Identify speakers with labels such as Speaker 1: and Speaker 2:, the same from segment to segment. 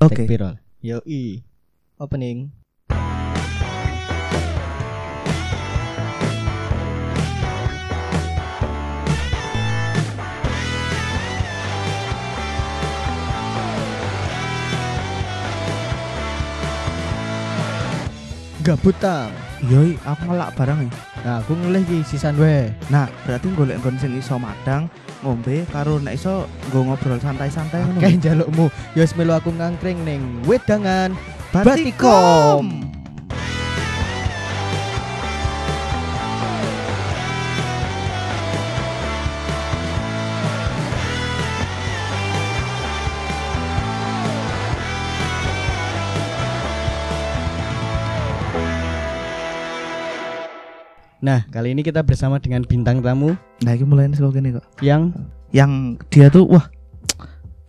Speaker 1: Oke.
Speaker 2: Take viral. Yo i. Opening. Gabutang.
Speaker 1: Yoi, aku ngelak barang ya.
Speaker 2: Nah, aku ngelih ki sisan wae.
Speaker 1: Nah, berarti golek nggon sing iso madang, ngombe karo nek iso nggo ngobrol santai-santai ngono.
Speaker 2: Kayak jalukmu. Yo wis melu aku ngangkring ning wedangan
Speaker 1: Batikom.
Speaker 2: Batikom. Nah, kali ini kita bersama dengan bintang tamu
Speaker 1: Nah, iki mulai saka kene kok.
Speaker 2: yang
Speaker 1: Yang dia tuh wah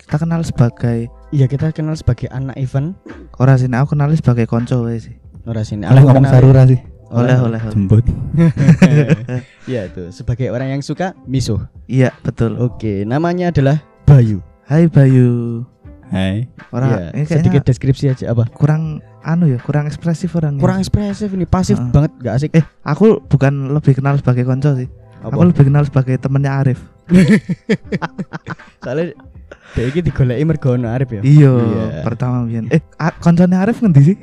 Speaker 1: kita kenal sebagai
Speaker 2: ya kita kenal sebagai anak event
Speaker 1: ora sih, aku kenal sebagai konco sih.
Speaker 2: ora sini.
Speaker 3: Oleh ngomong sarura sih.
Speaker 1: Oleh oleh. oleh.
Speaker 3: Jembut.
Speaker 2: Iya tuh, sebagai orang yang suka misuh.
Speaker 1: Iya, betul.
Speaker 2: Oke, namanya adalah Bayu.
Speaker 1: Hai Bayu.
Speaker 3: Hai.
Speaker 1: Ora
Speaker 2: Iya,
Speaker 1: ini kayaknya
Speaker 2: sedikit deskripsi aja apa?
Speaker 1: kurang anu ya, kurang ekspresif orangnya.
Speaker 2: Kurang ekspresif ini, pasif
Speaker 1: Heeh.
Speaker 2: banget, gak asik.
Speaker 1: Eh, aku bukan lebih kenal sebagai konco sih.
Speaker 2: apa?
Speaker 1: Aku lebih kenal sebagai temennya Arif.
Speaker 2: Soalnya dia iki digoleki mergo ono Arif ya.
Speaker 1: Iya,
Speaker 2: Iya.
Speaker 1: pertama biyen. Eh, a- koncone Arif ngendi sih?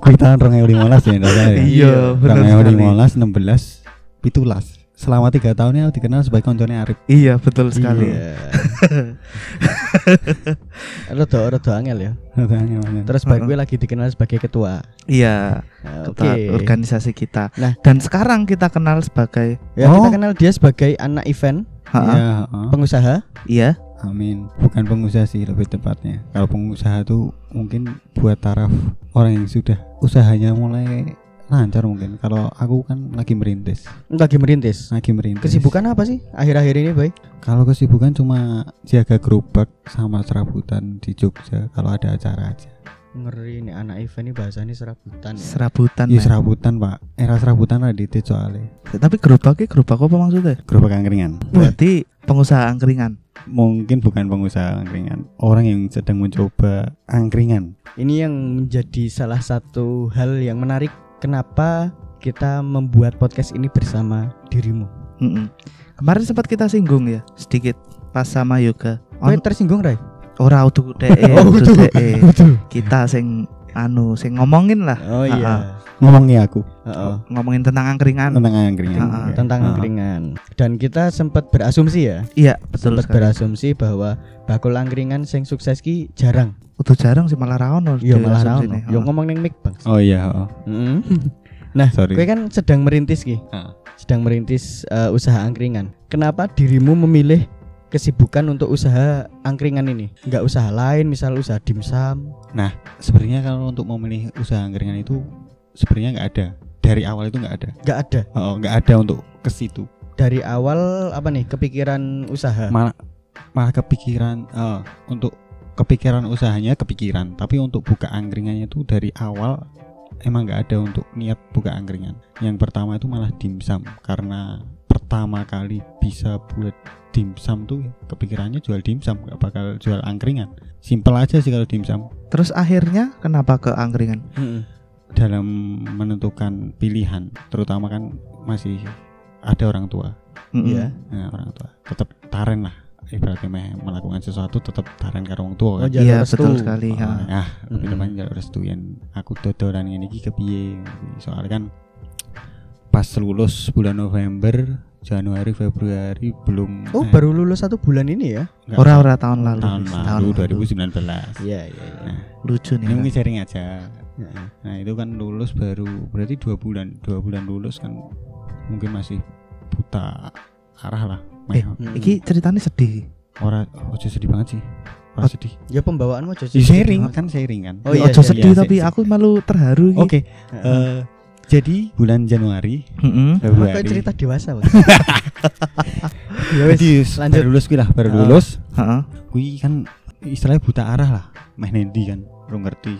Speaker 3: Kuwi tahun 2015 ya, ya.
Speaker 1: Iya, bener sekali.
Speaker 3: 2015 16 pitulas. Selama tiga tahunnya aku dikenal sebagai koncone Arif.
Speaker 1: Iya, betul sekali.
Speaker 2: Iya. Rada rada angel ya. Terus
Speaker 1: Heeh.
Speaker 2: gue lagi dikenal sebagai ketua.
Speaker 1: Iya,
Speaker 2: Nah,
Speaker 1: ketua
Speaker 2: Oke.
Speaker 1: organisasi kita.
Speaker 2: Nah.
Speaker 1: dan sekarang kita kenal sebagai
Speaker 2: Ya
Speaker 3: Oh.
Speaker 2: kita kenal dia sebagai anak event,
Speaker 1: Ha,
Speaker 3: Iya, heeh.
Speaker 2: pengusaha.
Speaker 1: iya,
Speaker 3: Amin. Bukan pengusaha sih lebih tepatnya. Kalau pengusaha tuh mungkin buat taraf orang yang sudah usahanya mulai lancar mungkin. Kalau aku kan lagi merintis.
Speaker 2: Lagi merintis.
Speaker 3: Lagi merintis.
Speaker 2: Kesibukan apa sih akhir-akhir ini, Boy?
Speaker 3: Kalau kesibukan cuma jaga gerobak sama serabutan di Jogja kalau ada acara aja.
Speaker 2: Ngeri nih anak event ini bahasanya serabutan ya.
Speaker 1: serabutan. Men.
Speaker 3: serabutan pak. Era serabutan ada di soalnya.
Speaker 1: Tapi gerobaknya gerobak apa maksudnya?
Speaker 3: Gerobak angkringan.
Speaker 1: Berarti pengusaha angkringan.
Speaker 3: Mungkin bukan pengusaha angkringan. Orang yang sedang mencoba angkringan.
Speaker 2: Ini yang menjadi salah satu hal yang menarik kenapa kita membuat podcast ini bersama dirimu.
Speaker 1: Mm-mm. Kemarin sempat kita singgung ya sedikit pas sama yoga. On,
Speaker 2: tersinggung, Ray?
Speaker 1: ora utuh
Speaker 2: Oh,
Speaker 1: utuh
Speaker 2: utuh.
Speaker 1: dee.
Speaker 2: Betul.
Speaker 1: Kita sing anu sing ngomongin lah,
Speaker 2: Oh iya.
Speaker 3: Ngomongnya aku
Speaker 2: Heeh.
Speaker 1: ngomongin tentang angkringan.
Speaker 3: tentang angkringan.
Speaker 1: Ha-ha.
Speaker 3: Oke.
Speaker 2: Tentang
Speaker 3: Ha.
Speaker 2: angkringan. Dan kita sempat berasumsi ya,
Speaker 1: Iya, betul
Speaker 2: sempat
Speaker 1: sekali.
Speaker 2: berasumsi bahwa bakul angkringan sing sukses ki jarang.
Speaker 1: Udah jarang sih malah ra ono.
Speaker 2: Iya malah ra
Speaker 1: asumsine.
Speaker 2: ono. Yo ngomong ning mic, Bang.
Speaker 3: Oh iya. Oh.
Speaker 2: Mm. Nah,
Speaker 3: Sorry.
Speaker 2: kowe kan sedang merintis ki.
Speaker 3: Ah.
Speaker 2: Sedang merintis eh, usaha angkringan. Kenapa dirimu memilih kesibukan untuk usaha angkringan ini? Enggak usaha lain, misal usaha dimsum.
Speaker 3: Sebenarnya kalau untuk memilih usaha angkringan itu sebenarnya nggak ada. Dari awal itu nggak ada.
Speaker 2: Enggak ada.
Speaker 3: Oh, nggak ada untuk ke situ.
Speaker 2: Dari awal apa nih kepikiran usaha?
Speaker 3: Malah malah kepikiran eh, untuk kepikiran usahanya kepikiran, tapi untuk buka angkringannya itu dari awal emang nggak ada untuk niat buka angkringan. Yang pertama itu malah dimsum karena pertama kali bisa buat dimsum tuh kepikirannya jual dimsum nggak bakal jual angkringan. Simpel aja sih kalau dimsum.
Speaker 1: Terus akhirnya kenapa ke angkringan?
Speaker 2: Mm-mm.
Speaker 3: dalam menentukan pilihan terutama kan masih ada orang tua
Speaker 1: Mm-mm.
Speaker 2: Iya.
Speaker 3: nah, orang tua tetap taren lah ibaratnya meh melakukan sesuatu tetap taren karo wong tua
Speaker 2: Oh,
Speaker 3: kan
Speaker 2: jalur
Speaker 1: Iya,
Speaker 2: restu.
Speaker 1: betul sekali.
Speaker 3: Oh,
Speaker 1: ha.
Speaker 3: ya lebih
Speaker 2: Mm-mm.
Speaker 3: teman jalur restu yang aku dodolan ini iki kepiye soalnya kan pas lulus bulan November Januari Februari belum
Speaker 2: Oh,
Speaker 3: eh,
Speaker 2: baru lulus satu bulan ini ya?
Speaker 1: Ora-ora tahun lalu.
Speaker 3: tahun
Speaker 1: Tahun
Speaker 3: lalu
Speaker 1: lalu.
Speaker 3: 2019
Speaker 2: Iya, iya, iya.
Speaker 3: Nah,
Speaker 1: Lucu nih.
Speaker 3: ini mungkin sharing aja
Speaker 2: Heeh.
Speaker 3: Nah itu kan lulus baru berarti dua bulan dua bulan lulus kan mungkin masih buta arah lah.
Speaker 1: Eh,
Speaker 2: Hmm.
Speaker 1: Iki ceritanya sedih.
Speaker 3: ora ojo sedih banget sih. Ora
Speaker 1: Oh,
Speaker 3: sedih.
Speaker 2: Ya pembawaanmu aja
Speaker 3: Di sharing kan sharing kan.
Speaker 2: Oh,
Speaker 1: Ya,
Speaker 2: iya,
Speaker 1: ojo
Speaker 2: iya,
Speaker 1: sedih
Speaker 3: iya,
Speaker 1: tapi
Speaker 3: sih,
Speaker 1: aku malu terharu iki.
Speaker 3: Oke.
Speaker 2: Heeh.
Speaker 3: eh, jadi bulan Januari.
Speaker 2: Kok
Speaker 3: Februari.
Speaker 2: cerita dewasa, Bang? ya lanjut.
Speaker 3: baru lulus kuwi lah, baru lulus.
Speaker 1: Heeh.
Speaker 3: Kuwi kan istilahnya buta arah lah. Meh nendi kan, belum ngerti.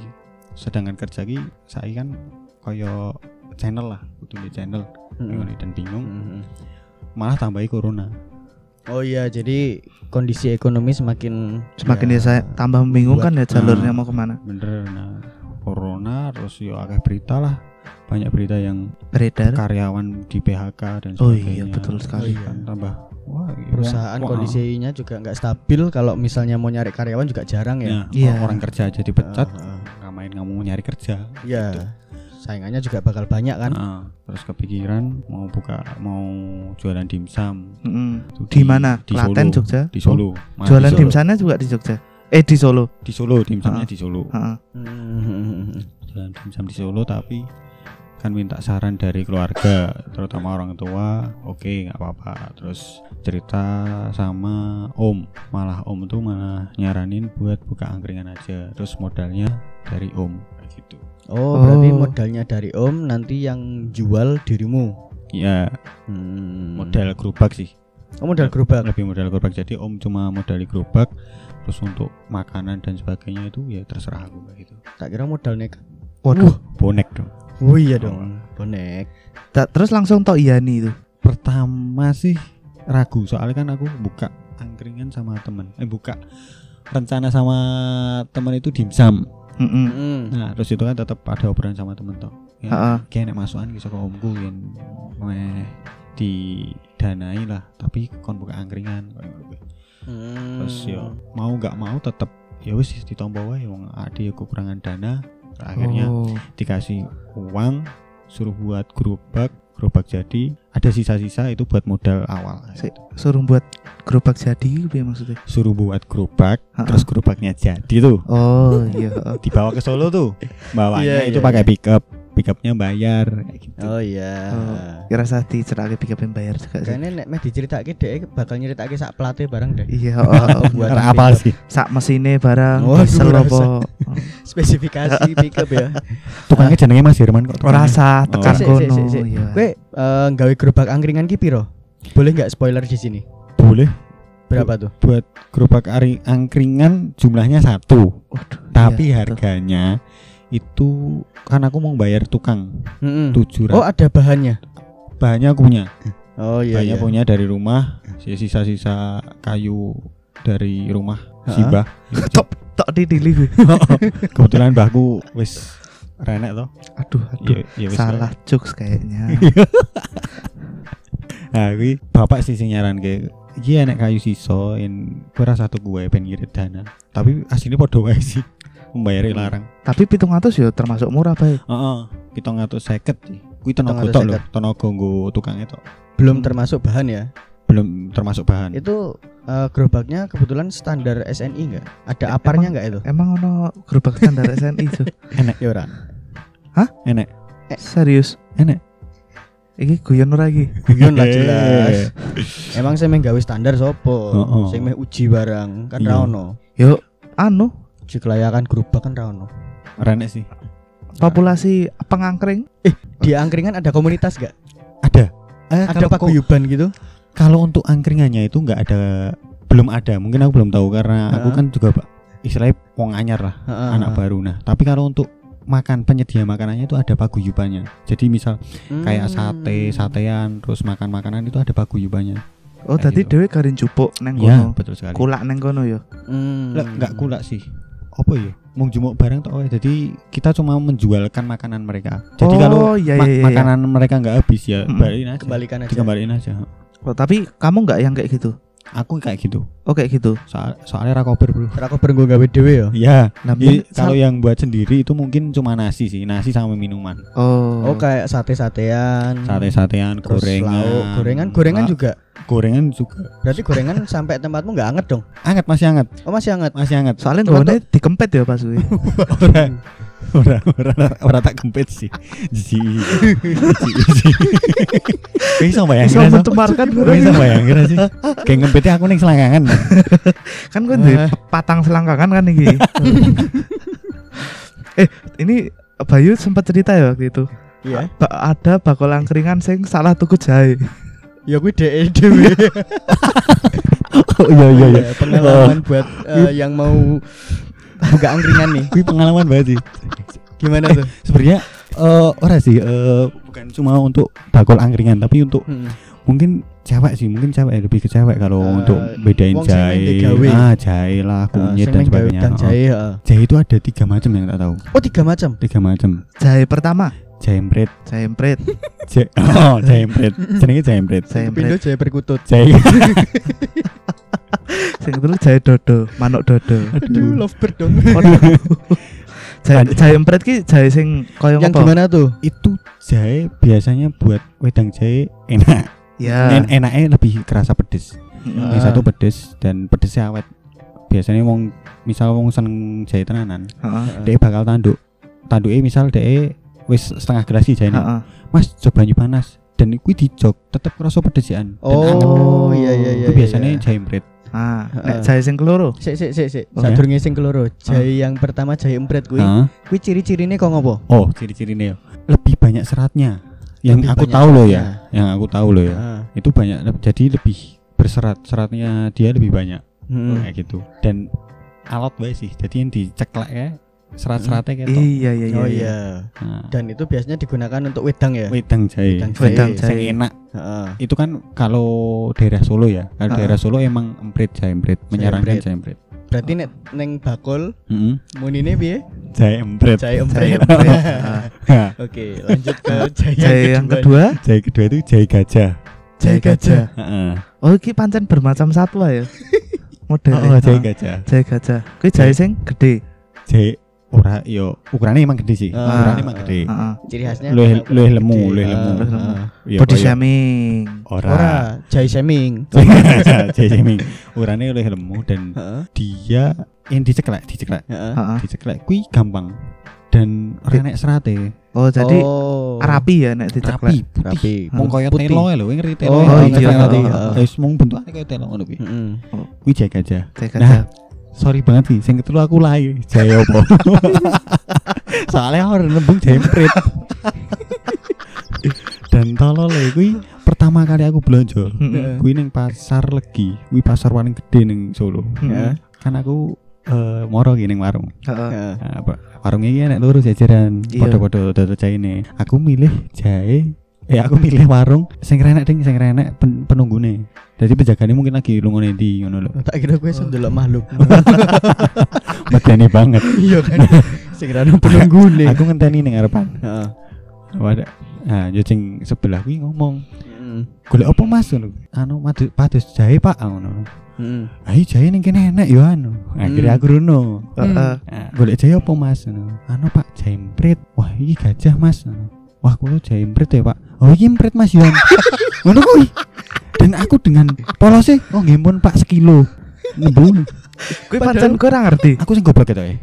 Speaker 3: Sedangkan kerja ki saya kan koyo channel lah, kudu di channel bingung dan bingung.
Speaker 2: Mm-mm.
Speaker 3: Malah tambahi corona.
Speaker 2: Oh iya, jadi kondisi ekonomi semakin
Speaker 1: Semakin ya saya tambah membingungkan ya jalurnya
Speaker 3: Nah.
Speaker 1: mau ke mana
Speaker 3: bener nah corona terus yo akeh berita lah banyak berita yang
Speaker 1: beredar.
Speaker 3: karyawan di PHK dan
Speaker 1: Oh
Speaker 3: sebagainya
Speaker 1: iya betul sekali.
Speaker 2: iya.
Speaker 3: kan tambah wah iya,
Speaker 2: perusahaan
Speaker 3: wah,
Speaker 2: kondisinya juga nggak stabil kalau misalnya mau nyari karyawan juga jarang ya.
Speaker 3: ya,
Speaker 1: Iya.
Speaker 3: orang kerja jadi pecat
Speaker 2: Ah, ah.
Speaker 3: ngamain kamu mau nyari kerja
Speaker 2: Iya. Saingannya juga bakal banyak kan.
Speaker 3: Nah, terus kepikiran mau buka mau jualan dimsum
Speaker 1: Mm-mm.
Speaker 3: Itu
Speaker 1: Di mana?
Speaker 3: di
Speaker 1: Klaten,
Speaker 3: Solo.
Speaker 1: Jogja.
Speaker 3: di Solo
Speaker 1: Oh, jualan
Speaker 3: di Solo.
Speaker 1: dimsumnya juga di Jogja. Eh di Solo.
Speaker 3: di Solo dimsumnya
Speaker 1: Ah.
Speaker 3: di Solo
Speaker 1: Heeh.
Speaker 2: Hmm.
Speaker 3: jualan dimsum di Solo tapi kan minta saran dari keluarga terutama orang tua oke nggak apa-apa terus cerita sama om malah om tuh malah nyaranin buat buka angkringan aja terus modalnya dari om kayak gitu
Speaker 2: Oh, berarti
Speaker 1: Oh.
Speaker 2: modalnya dari Om nanti yang jual dirimu.
Speaker 3: ya
Speaker 2: Hmm.
Speaker 3: modal gerobak sih
Speaker 2: Oh, modal gerobak.
Speaker 3: lebih modal gerobak jadi om cuma modali gerobak terus untuk makanan dan sebagainya itu ya terserah aku kayak gitu
Speaker 2: Tak kira modal nekat.
Speaker 1: Waduh.
Speaker 3: bonek dong
Speaker 2: Oh iya dong, bonek.
Speaker 1: Ta- terus langsung tok Iyani itu.
Speaker 3: pertama sih ragu soalnya kan aku buka angkringan sama temen eh buka rencana sama temen itu dimsum
Speaker 1: Mm-mm.
Speaker 2: Hmm.
Speaker 3: nah terus itu kan tetap ada obrolan sama temen toh ya, kayak nek masukan bisa ke omku yang meh didanai lah tapi kon buka angkringan.
Speaker 2: Hmm.
Speaker 3: terus yo mau nggak mau tetap ya wis ditompo wae wong ade kekurangan dana akhirnya
Speaker 1: Oh.
Speaker 3: dikasih uang suruh buat gerobak gerobak jadi. Ada sisa-sisa itu buat modal awal.
Speaker 1: Si- suruh buat gerobak jadi apa ya maksudnya?
Speaker 3: suruh buat gerobak terus gerobaknya jadi tuh.
Speaker 1: Oh iya.
Speaker 3: dibawa ke Solo tuh. Bawanya
Speaker 2: Iya,
Speaker 3: itu
Speaker 2: iya,
Speaker 3: pakai pickup pickupnya bayar kayak gitu
Speaker 2: Oh iya.
Speaker 1: Oh. Kira saat dicerake pick up bayar juga sih.
Speaker 2: Kayaknya nek meh diceritake dhek bakal nyeritakake sak plate bareng deh.
Speaker 1: Iya, oh, oh, oh.
Speaker 2: Buat
Speaker 3: apa sih
Speaker 1: sak mesine barang
Speaker 2: Waduh,
Speaker 1: diesel
Speaker 2: rasa.
Speaker 1: apa.
Speaker 2: Spesifikasi pick up ya.
Speaker 3: tukangnya jenenge Mas Herman kok
Speaker 1: Ora
Speaker 3: tukangnya?
Speaker 1: sah tekan
Speaker 2: sik,
Speaker 1: kono. Iya.
Speaker 2: Kowe eh, nggawe gerobak angkringan ki piro? Boleh nggak spoiler di sini?
Speaker 3: boleh
Speaker 2: Berapa tuh?
Speaker 3: buat gerobak ari angkringan jumlahnya satu
Speaker 1: Waduh,
Speaker 3: tapi
Speaker 1: iya,
Speaker 3: harganya itu kan aku mau bayar tukang tujuh
Speaker 2: Oh, ada bahannya.
Speaker 3: bahannya aku punya
Speaker 2: Oh iya.
Speaker 3: Bahannya
Speaker 2: iya.
Speaker 3: punya dari rumah sisa-sisa kayu dari rumah
Speaker 2: Ha-ha.
Speaker 3: Simbah
Speaker 1: Tok tok didili gue.
Speaker 3: kebetulan mbahku wis renek toh
Speaker 1: Aduh, aduh.
Speaker 3: ya, ya wis
Speaker 1: Salah jokes kayaknya.
Speaker 3: nah kuwi bapak sih nyaran ke iki enek kayu sisa en ora satu gue pengen ngirit dana tapi aslinya podo wae sih membayari larang
Speaker 1: Tapi pitung atus ya termasuk murah baik.
Speaker 3: heeh kita ngatur seket sih kuwi tenaga tok lho
Speaker 2: 750.
Speaker 3: tenaga nggo tukangnya tok
Speaker 2: Belum termasuk bahan ya.
Speaker 3: belum termasuk bahan
Speaker 2: Itu eh, gerobaknya kebetulan standar SNI enggak? Ada aparnya enggak itu?
Speaker 1: Emang ono gerobak standar SNI itu?
Speaker 2: Ya ora.
Speaker 3: enek
Speaker 1: Serius?
Speaker 3: enek
Speaker 1: Iki guyon ora iki?
Speaker 2: Guyon lah jelas. Emang saya meh gawe standar sopo?
Speaker 3: Heeh.
Speaker 2: Sing meh uji barang kan
Speaker 3: Iya.
Speaker 2: ra ono.
Speaker 1: Yo, anu
Speaker 2: Uji kelayakan gerobak kan ra ono.
Speaker 3: renek sih
Speaker 1: populasi pengangkring
Speaker 2: Di angkringan ada komunitas enggak?
Speaker 3: ada eh,
Speaker 2: Ada paguyuban gitu?
Speaker 3: kalau untuk angkringannya itu nggak ada belum ada mungkin aku belum tahu karena aku
Speaker 2: Heeh.
Speaker 3: kan juga pak istilahnya wong anyar lah
Speaker 2: Heeh.
Speaker 3: anak baru nah tapi kalau untuk makan penyedia makanannya itu ada paguyubannya jadi misal kayak sate
Speaker 2: Hmm.
Speaker 3: satean terus makan makanan itu ada paguyubannya
Speaker 1: oh tadi
Speaker 3: gitu.
Speaker 1: dhewe garin cupuk neng
Speaker 3: ya
Speaker 1: kono
Speaker 3: betul sekali
Speaker 1: kulak neng kono ya
Speaker 2: Hmm.
Speaker 3: Lah, nggak kulak sih apa ya mau jumuk barang tok wae. jadi kita cuma menjualkan makanan mereka jadi
Speaker 1: oh,
Speaker 3: kalau
Speaker 1: iya,
Speaker 3: ma-
Speaker 1: iya, iya.
Speaker 3: makanan mereka nggak habis ya
Speaker 1: Mm-mm.
Speaker 3: balikin aja
Speaker 2: Kembalikan aja.
Speaker 3: aja
Speaker 1: Oh, tapi kamu nggak yang kayak gitu
Speaker 3: aku kayak gitu
Speaker 1: oh kayak gitu
Speaker 3: Soal, soalnya rakober bro
Speaker 2: Ra kok gue gawe dhewe ya.
Speaker 3: Iya,
Speaker 1: nah,
Speaker 3: kalau yang buat sendiri itu mungkin cuma nasi sih, nasi sama minuman.
Speaker 1: oh
Speaker 2: Oh kayak sate-satean.
Speaker 3: Sate-satean,
Speaker 2: terus
Speaker 3: gorengan.
Speaker 2: lauk, gorengan, gorengan
Speaker 3: La-
Speaker 2: juga.
Speaker 3: Gorengan juga.
Speaker 2: Berarti gorengan sampai tempatmu nggak anget dong?
Speaker 3: Anget masih anget,
Speaker 2: Oh masih anget.
Speaker 3: masih anget.
Speaker 1: soalnya gue dikempet ya pas gue
Speaker 3: Ora ora ora ora tak kempet sih. Ji. Ji. Bisa bayangin
Speaker 1: bisa mencemarkan
Speaker 3: Bisa bayangin aja sih. Kayak ngempetnya aku ning selangkangan.
Speaker 1: kan gue di patang selangkangan kan iki eh ini Bayu sempat cerita ya waktu itu
Speaker 2: Iya.
Speaker 1: Ba- ada bakul angkringan sing salah tuku jahe
Speaker 2: Ya gue DE dhewe.
Speaker 3: Oh iya iya iya.
Speaker 2: Ya, Pengalaman buat eh, yang mau buka angkringan nih.
Speaker 3: Kuwi pengalaman banget sih.
Speaker 2: Gimana tuh?
Speaker 3: Sebenarnya eh ora sih eh bukan cuma untuk bakul angkringan tapi untuk
Speaker 2: Hmm.
Speaker 3: mungkin cewek sih mungkin cewek ya, lebih ke cewek kalau
Speaker 2: Eh,
Speaker 3: untuk bedain jahe ah jahe lah kunyit
Speaker 2: sing
Speaker 3: dan sebagainya Oh.
Speaker 2: jahe heeh.
Speaker 3: jahe itu ada tiga macam yang tak tahu
Speaker 2: Oh, tiga macam.
Speaker 3: tiga macam
Speaker 1: Jahe pertama,
Speaker 3: jahe emprit,
Speaker 1: jahe
Speaker 3: oh jahe emprit jenenge jahe emprit
Speaker 1: jahe
Speaker 2: perkutut.
Speaker 3: jahe
Speaker 1: Sing kedua jahe dodo, manuk dodo.
Speaker 2: Aduh, lovebird dong.
Speaker 1: Jahe, jahe emprit ki jahe sing koyo
Speaker 2: Yang
Speaker 1: apa?
Speaker 2: gimana tuh?
Speaker 3: itu jahe biasanya buat wedang jahe enak
Speaker 1: Ya.
Speaker 3: En- enaknya lebih kerasa pedes
Speaker 1: Mm-mm.
Speaker 3: yang satu pedes dan pedesnya awet biasanya wong misal wong seneng jahe tenanan
Speaker 1: Heeh.
Speaker 3: dia bakal tanduk tanduknya misal dia wis setengah gelas sih jahe
Speaker 1: Heeh.
Speaker 3: mas coba banyu panas dan itu dijok tetep kerasa pedesian.
Speaker 2: Oh, iya iya iya.
Speaker 3: itu biasanya
Speaker 2: iya.
Speaker 3: jahe emprit
Speaker 1: Ah,
Speaker 2: Heeh.
Speaker 1: nek jahe sing keloro.
Speaker 2: Sik sik sik sik.
Speaker 1: Oh,
Speaker 2: Sadurunge sing keloro. Jahe yang pertama jahe empret kuwi. Kuwi ciri-cirine kok ngopo?
Speaker 3: oh ciri-cirinya ya. lebih banyak seratnya yang
Speaker 2: Lebih
Speaker 3: aku tahu loh ya yang aku tahu loh ya itu banyak jadi lebih berserat seratnya dia lebih banyak
Speaker 2: Heeh.
Speaker 3: kayak gitu dan alat baik sih jadi yang diceklek ya serat-seratnya kayak gitu
Speaker 1: Iya iya iya.
Speaker 2: Oh
Speaker 1: iya.
Speaker 2: iya.
Speaker 3: nah,
Speaker 2: Dan itu biasanya digunakan untuk wedang ya.
Speaker 3: wedang jahe
Speaker 2: Wedang
Speaker 1: Wedang
Speaker 2: jahe.
Speaker 3: yang enak
Speaker 2: Heeh.
Speaker 3: itu kan kalau daerah Solo ya kalau
Speaker 1: Ah.
Speaker 3: daerah Solo emang emprit jahe emprit menyarankan jahe emprit
Speaker 2: Berarti nek neng bakul
Speaker 3: Heeh.
Speaker 2: munine piye?
Speaker 3: jahe emprit
Speaker 2: Jahe
Speaker 1: emprit.
Speaker 2: Oke, lanjut ke jahe,
Speaker 1: Jahe yang kedua,
Speaker 3: jahe kedua itu jahe gajah
Speaker 2: Jahe gajah.
Speaker 3: Heeh.
Speaker 1: oh iki pancen bermacam satwa ya. Model.
Speaker 3: oh, jahe gajah
Speaker 1: Jahe gajah. Kuwi jahe sing gede.
Speaker 3: jahe ora yo ukurannya emang gede sih
Speaker 2: Ah.
Speaker 3: ukurannya emang gede
Speaker 1: Heeh.
Speaker 2: Ciri khasnya
Speaker 3: Luwih- luwih lemu, luwih lemu.
Speaker 2: ah.
Speaker 3: Ya,
Speaker 1: Body shaming.
Speaker 3: ora
Speaker 2: Ora, jahe shaming.
Speaker 3: jahe shaming ukurannya luwih lemu dan
Speaker 2: Heeh.
Speaker 3: dia yang diceklek diceklek
Speaker 2: Heeh.
Speaker 1: Heeh.
Speaker 3: diceklek kui gampang dan ora nek serate
Speaker 1: Oh, jadi
Speaker 2: oh.
Speaker 1: rapi ya nek diceklek.
Speaker 3: rapi putih
Speaker 2: Rapi.
Speaker 3: mong koyo telo lho ngerti telo
Speaker 2: Oh,
Speaker 3: ya?
Speaker 1: iya,
Speaker 3: Ngerti,
Speaker 1: iya,
Speaker 3: ngerti.
Speaker 2: iya.
Speaker 3: wis mong bentukane koyo telo ngono kuwi
Speaker 2: Heeh.
Speaker 3: kuwi jahe gajah
Speaker 1: Jahe
Speaker 3: Nah. Sorry banget sih sing ketelu aku lai jahe opo soalnya orang nembung jahe emprit dan tolol ya kuwi pertama kali aku belanja kuwi ning pasar legi. Kuwi pasar paling gede ning Solo.
Speaker 1: Heeh.
Speaker 3: kan aku eh, moro ki ning warung.
Speaker 1: Heeh.
Speaker 2: Heeh.
Speaker 3: Nah, apa warung ini enak lurus jajaran podo-podo dodol jahe ini aku milih jahe eh aku milih warung sing renek ding sing renek pen penunggune jadi penjaganya mungkin lagi lungone di ngono lho
Speaker 2: Tak kira gue iso ndelok makhluk.
Speaker 3: medeni banget
Speaker 2: Iya kan. Sing ono penunggune.
Speaker 3: aku ngenteni ning ngarepan
Speaker 2: Heeh.
Speaker 3: Wadah. Nah, yo sing sebelah kuwi ngomong,
Speaker 2: Heeh.
Speaker 3: "Golek apa Mas?" ngono. Anu madu padus jahe Pak ngono.
Speaker 2: Heeh.
Speaker 3: Ayo jahe ning kene enak yo anu. Akhirnya
Speaker 2: Hmm.
Speaker 3: aku runo.
Speaker 1: Heeh.
Speaker 3: Nah, golek jahe apa Mas ngono. Anu Pak, jahe emprit. Wah, iki gajah Mas. Wah, kulo jahe emprit ya, Pak. Oh, iki emprit Mas yo. ngono kuwi. Dan aku dengan polose, oh nggih pun Pak sekilo. Nembung.
Speaker 1: Kuwi pancen kurang ngerti.
Speaker 3: Aku sing goblok ketok ya.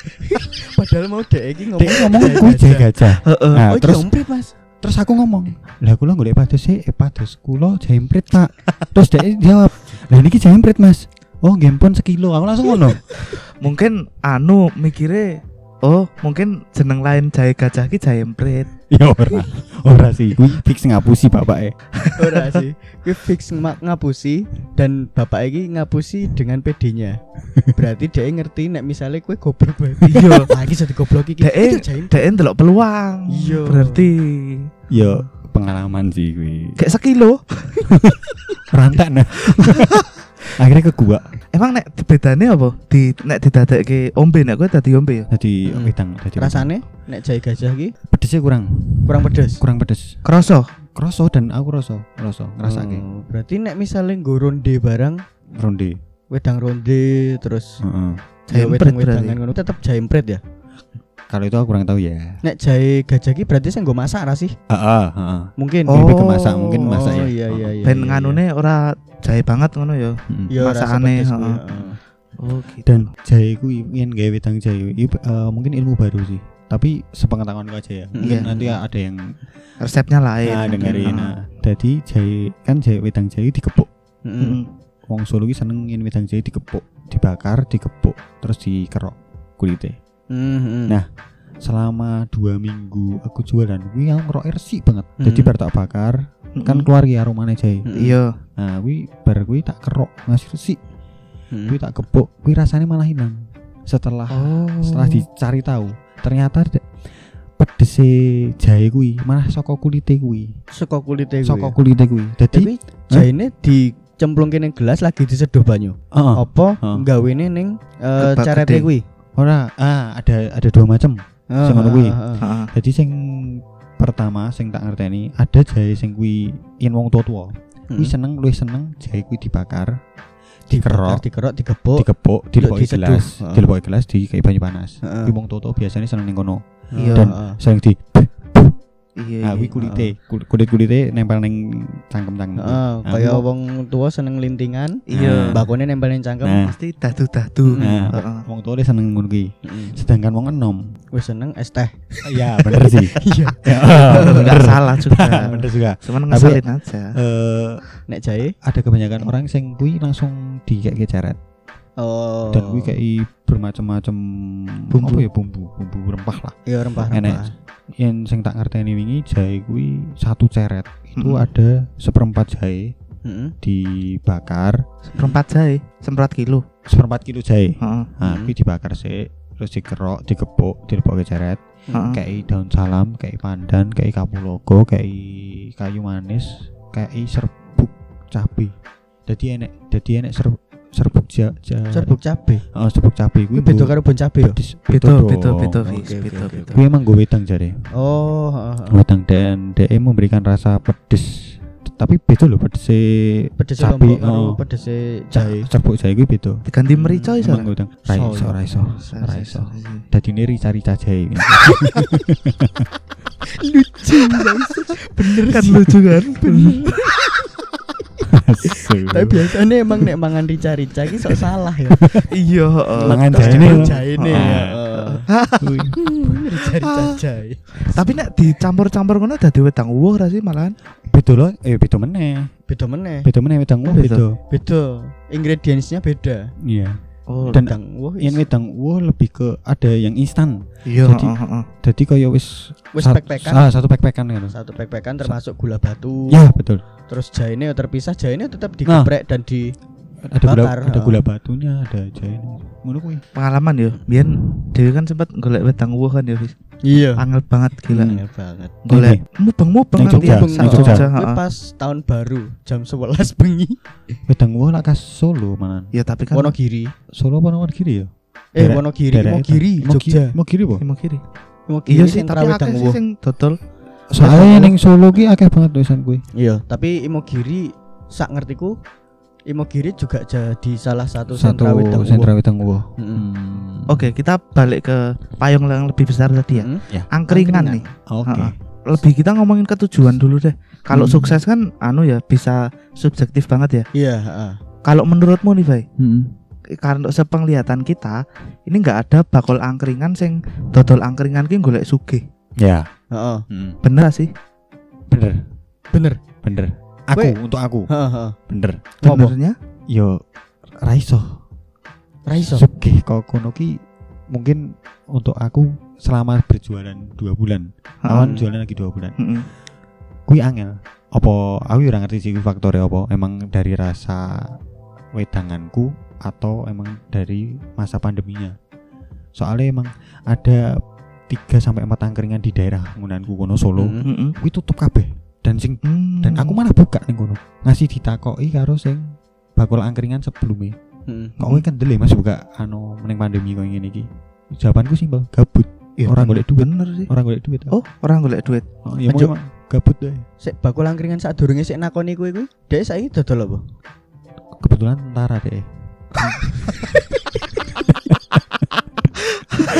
Speaker 2: Padahal mau dek iki ngomong.
Speaker 3: Dia ngomong kuwi jahe gajah.
Speaker 1: Heeh.
Speaker 3: Nah,
Speaker 2: oh,
Speaker 3: terus
Speaker 2: emprit, Mas.
Speaker 3: Terus aku ngomong, lah kula golek padus sih, eh padus kula jemprit pak. Terus dia jawab, lah ini jemprit mas. Oh gempon sekilo, aku langsung ngono.
Speaker 1: Mungkin anu mikire Oh, mungkin jeneng lain jahe gajah ki jahe emprit.
Speaker 3: ya ora, ora sih, kuwi fix ngapusi bapak eh.
Speaker 2: Ora sih. Kuwi fix mak ngapusi dan bapak iki ngapusi dengan PD-nya. Berarti dia ngerti nek misalnya kue goblok berarti.
Speaker 1: Iya.
Speaker 2: Lagi jadi goblok iki. Jaim.
Speaker 1: dek ndelok peluang.
Speaker 2: Iya.
Speaker 1: Berarti
Speaker 3: Yo pengalaman sih kuwi.
Speaker 1: kayak sekilo.
Speaker 3: Rantak nah. Akhirnya ke gua.
Speaker 1: Emang nek bedane apa? Di nek didadekke ombe nek kowe dadi ombe ya.
Speaker 3: Jadi
Speaker 2: Hmm.
Speaker 3: wedang, jadi
Speaker 2: Rasane nek jahe gajah iki
Speaker 3: pedesnya kurang,
Speaker 2: kurang pedes.
Speaker 3: kurang pedes.
Speaker 1: Kroso.
Speaker 3: Kroso dan aku kroso, kroso ngrasake.
Speaker 2: Oh, berarti nek misalnya nggo ronde barang
Speaker 3: Ronde.
Speaker 2: wedang ronde terus
Speaker 3: Heeh.
Speaker 2: Wedang-wedangan
Speaker 1: berarti.
Speaker 2: ngono tetep jahe emprit ya.
Speaker 3: Kalau itu aku kurang tahu ya.
Speaker 2: Nek jahe gajah iki berarti saya nggo masak ra sih?
Speaker 3: Heeh, heeh.
Speaker 2: Mungkin.
Speaker 1: Oh.
Speaker 3: Lebih ke masak, mungkin masak
Speaker 2: oh,
Speaker 3: ya.
Speaker 2: iya iya iya.
Speaker 1: Ben
Speaker 2: iya,
Speaker 1: nganune ora jahe banget ngono ya.
Speaker 3: Mm.
Speaker 2: iya. Ya,
Speaker 1: masakane, heeh. Oh, gitu.
Speaker 3: dan jahe ku yen gawe wedang jahe itu mungkin ilmu baru sih tapi sepengetahuan aja ya mungkin
Speaker 1: Iya.
Speaker 3: nanti ada yang
Speaker 1: resepnya lain.
Speaker 3: nah, dengerin nah jadi jahe kan jahe wedang jahe dikepuk
Speaker 2: Heeh.
Speaker 1: Heeh.
Speaker 3: wong Solo ki seneng yen wedang jahe dikepuk dibakar dikepuk terus dikerok kulitnya
Speaker 2: Heeh.
Speaker 3: Nah, selama dua minggu aku jualan kuwi aku ngerok resik banget
Speaker 2: Hmm.
Speaker 3: jadi bar tak bakar kan
Speaker 1: Mm-mm.
Speaker 3: keluar ya aromanya jahe
Speaker 2: Mm.
Speaker 1: Iya.
Speaker 3: nah kuwi bar kuwi tak kerok ngasih resik
Speaker 2: Heeh.
Speaker 3: kuwi tak kepuk kuwi rasanya malah hilang setelah
Speaker 1: Oh.
Speaker 3: setelah dicari tahu ternyata de- pedese jahe kuwi malah saka kulite kuwi
Speaker 2: Saka kulite kuwi.
Speaker 3: saka kulite kuwi dadi
Speaker 2: jaine dicemplungke ning gelas lagi diseduh banyu.
Speaker 3: heeh
Speaker 2: Apa
Speaker 3: Heeh.
Speaker 2: gawene ning eh,
Speaker 1: Gebak
Speaker 2: carete kuwi?
Speaker 3: Ora ah ada ada dua macam Sing ngono kuwi.
Speaker 2: Heeh. Heeh.
Speaker 3: Jadi sing pertama sing tak ngerteni ada jahe sing kuwi yen wong tua-tua. Kuwi
Speaker 2: Heeh.
Speaker 3: seneng luwih seneng jahe kuwi dibakar, dikerok,
Speaker 2: dikerok, digebuk.
Speaker 3: digepuk, dilepoki gelas, dilepoki gelas di kayak banyu panas. Kuwi wong tua-tua biasanya seneng ning kono. Dan sering di
Speaker 1: Iya.
Speaker 3: ah kuwi
Speaker 1: iya.
Speaker 3: kulite, Kul- kulit-kulite nempel ning cangkem-cangkem.
Speaker 2: Heeh,
Speaker 3: Nah,
Speaker 2: kaya wong tua seneng lintingan,
Speaker 1: Iya.
Speaker 2: bakone nempel ning cangkem.
Speaker 3: Nah,
Speaker 1: Pasti dadu-dadu.
Speaker 3: Nah.
Speaker 1: Heeh.
Speaker 3: wong tua dia seneng ngono kuwi. Sedangkan wong enom,
Speaker 2: Wis seneng es teh.
Speaker 3: iya bener sih.
Speaker 2: Iya.
Speaker 1: Enggak salah juga.
Speaker 3: bener juga.
Speaker 1: Cuman ngeselin aja.
Speaker 3: Eh
Speaker 2: Nek jahe.
Speaker 3: ada kebanyakan orang sing kuwi langsung di kayak.
Speaker 2: Oh.
Speaker 3: dan kuwi kayak bermacam-macam
Speaker 1: Bumbu.
Speaker 3: apa ya bumbu bumbu rempah lah
Speaker 2: ya rempah rempah.
Speaker 3: yang sing tak ngerteni wingi jahe kuwi satu ceret itu ada seperempat jahe
Speaker 2: Heeh.
Speaker 3: dibakar
Speaker 1: Seperempat jahe, seperempat kilo.
Speaker 3: seperempat kilo jahe
Speaker 1: Heeh.
Speaker 3: nah
Speaker 2: Mm.
Speaker 3: dibakar sih terus dikerok digepuk dilebokke ceret
Speaker 1: Heeh.
Speaker 3: kayak daun salam kayak pandan kayak kapulaga kayak kayu manis kayak serbuk cabe jadi enek jadi enek ser, serbuk ja, ja,
Speaker 2: Serbuk cabe.
Speaker 3: oh, serbuk cabe
Speaker 2: Kuwi beda
Speaker 3: nggo-
Speaker 2: karo bon cabe ya.
Speaker 1: Beda, beda, beda,
Speaker 2: oke,
Speaker 1: Beda,
Speaker 2: oke.
Speaker 1: beda.
Speaker 3: Kuwi emang gue wedang jare.
Speaker 2: Oh, heeh, heeh.
Speaker 3: Wedang dan DE memberikan rasa pedes. Tapi beda loh pedes
Speaker 2: Pedes
Speaker 3: cabe.
Speaker 2: lombok karo
Speaker 3: Oh.
Speaker 2: pedes jahe.
Speaker 3: Serbuk jahe kuwi beda.
Speaker 1: Diganti merica iso.
Speaker 3: Ra iso,
Speaker 2: ya.
Speaker 3: ra iso,
Speaker 1: Iso,
Speaker 3: ra
Speaker 1: iso,
Speaker 3: iso.
Speaker 1: iso.
Speaker 3: Dadine rica-rica jahe.
Speaker 2: Lucu guys. Bener
Speaker 1: Kan lucu kan?
Speaker 2: Tapi biasanya emang nek mangan rica-rica iki sok salah ya.
Speaker 1: Iya, heeh.
Speaker 3: Mangan
Speaker 2: Terus
Speaker 3: jahe ini.
Speaker 2: disebut jahe ini.
Speaker 3: Ah.
Speaker 2: Rica-rica jahe.
Speaker 1: Tapi nek dicampur-campur ngono dadi wedang uwuh ra sih malahan?
Speaker 3: Beda loh, eh beda meneh.
Speaker 2: Beda meneh.
Speaker 3: Beda meneh wedang uwuh
Speaker 1: beda.
Speaker 3: beda.
Speaker 2: Ingredientsnya beda.
Speaker 3: Iya.
Speaker 1: Oh,
Speaker 3: Dan-
Speaker 2: Wedang wah
Speaker 3: Yang wedang uwuh lebih ke ada yang instan.
Speaker 1: iya,
Speaker 3: jadi-
Speaker 1: heeh, heeh.
Speaker 3: Jadi kaya wis
Speaker 2: wis
Speaker 3: sat-
Speaker 2: pek-pekan.
Speaker 3: Ah, satu pek-pekan gitu.
Speaker 2: Satu pek-pekan termasuk gula batu.
Speaker 3: Ya, betul.
Speaker 2: Terus jahenya terpisah, jahenya tetap digeprek dan di
Speaker 3: Ada gula
Speaker 2: Bakar,
Speaker 3: ada gula batunya, ada jahe. Ngono kuwi.
Speaker 1: Pengalaman yo. Biyen Dewi kan sempat golek wedang uwuh kan ya, Fis.
Speaker 2: Iya.
Speaker 1: Angel banget gila.
Speaker 3: Hmm.
Speaker 2: Iya banget.
Speaker 1: Golek mubeng-mubeng
Speaker 3: Nang
Speaker 1: nanti
Speaker 3: Jogja,
Speaker 1: ya,
Speaker 2: pas tahun baru jam 11 bengi
Speaker 3: Wedang uwuh lak khas Solo manan.
Speaker 1: Ya tapi kan
Speaker 2: Wonogiri.
Speaker 3: Solo apa Wonogiri ya?
Speaker 2: Eh Wonogiri, Wonogiri, Jogja.
Speaker 3: Mogiri po.
Speaker 1: Emang kiri.
Speaker 2: Wonogiri
Speaker 1: Iya
Speaker 2: sing
Speaker 1: sih, tapi akeh sih sing dodol.
Speaker 3: Soalnya ning Solo ki akeh banget tulisan kuwi.
Speaker 2: Iya, tapi Imogiri sak ngertiku Imogiri juga jadi salah satu,
Speaker 3: Satu
Speaker 2: sentra
Speaker 3: uwuh.
Speaker 2: Mm-mm.
Speaker 3: Hmm.
Speaker 1: Oke, kita balik ke payung yang lebih besar tadi ya.
Speaker 2: Mm.
Speaker 3: Ya.
Speaker 1: Angkringan,
Speaker 2: Angkringan.
Speaker 1: nih.
Speaker 3: Oke.
Speaker 1: Heeh. Lebih kita ngomongin ke tujuan dulu deh. Kalau
Speaker 3: Hmm.
Speaker 1: sukses kan anu ya bisa subjektif banget ya.
Speaker 2: Iya, heeh.
Speaker 1: Kalau menurutmu nih, Bay,
Speaker 3: Hmm.
Speaker 1: karena sepenglihatan kita ini nggak ada bakul angkringan sing dodol angkringan ki golek sugih.
Speaker 3: Ya.
Speaker 2: Heeh.
Speaker 3: Hmm.
Speaker 1: Bener sih?
Speaker 3: Bener,
Speaker 2: Bener.
Speaker 3: bener. Aku
Speaker 2: Weh.
Speaker 3: untuk aku.
Speaker 2: Heeh, heeh.
Speaker 3: Bener.
Speaker 1: Benernya?
Speaker 3: Yo ra iso.
Speaker 2: Ra iso.
Speaker 3: Sugih kok kono ki mungkin untuk aku selama berjualan dua bulan. Awan jualan lagi dua bulan.
Speaker 1: Heeh.
Speaker 3: Kui angel. Apa aku ora ngerti sih faktornya apa. Emang dari rasa wedanganku atau emang dari masa pandeminya. Soalnya emang ada 3 sampai 4 angkringan di daerah ngunanku kono Solo.
Speaker 2: Mm.
Speaker 1: Heeh.
Speaker 3: Kuwi tutup kabeh. Dan sing
Speaker 1: Hmm.
Speaker 3: dan aku malah buka ning kono. Ngasih ditakoki karo sing bakul angkringan sebelumnya.
Speaker 2: Heeh.
Speaker 3: Kok kowe kendel ya Mas buka anu ning pandemi koyo ngene iki. Jawabanku simpel, gabut.
Speaker 1: Ya,
Speaker 3: orang golek duit.
Speaker 1: Bener sih.
Speaker 3: Orang golek duit.
Speaker 1: Oh, orang golek duit.
Speaker 3: Oh, ya mau gabut deh.
Speaker 2: Sik bakul angkringan sak durunge sik nakoni kuwi kuwi. Dek saiki dodol apa?
Speaker 3: Kebetulan tentara deh.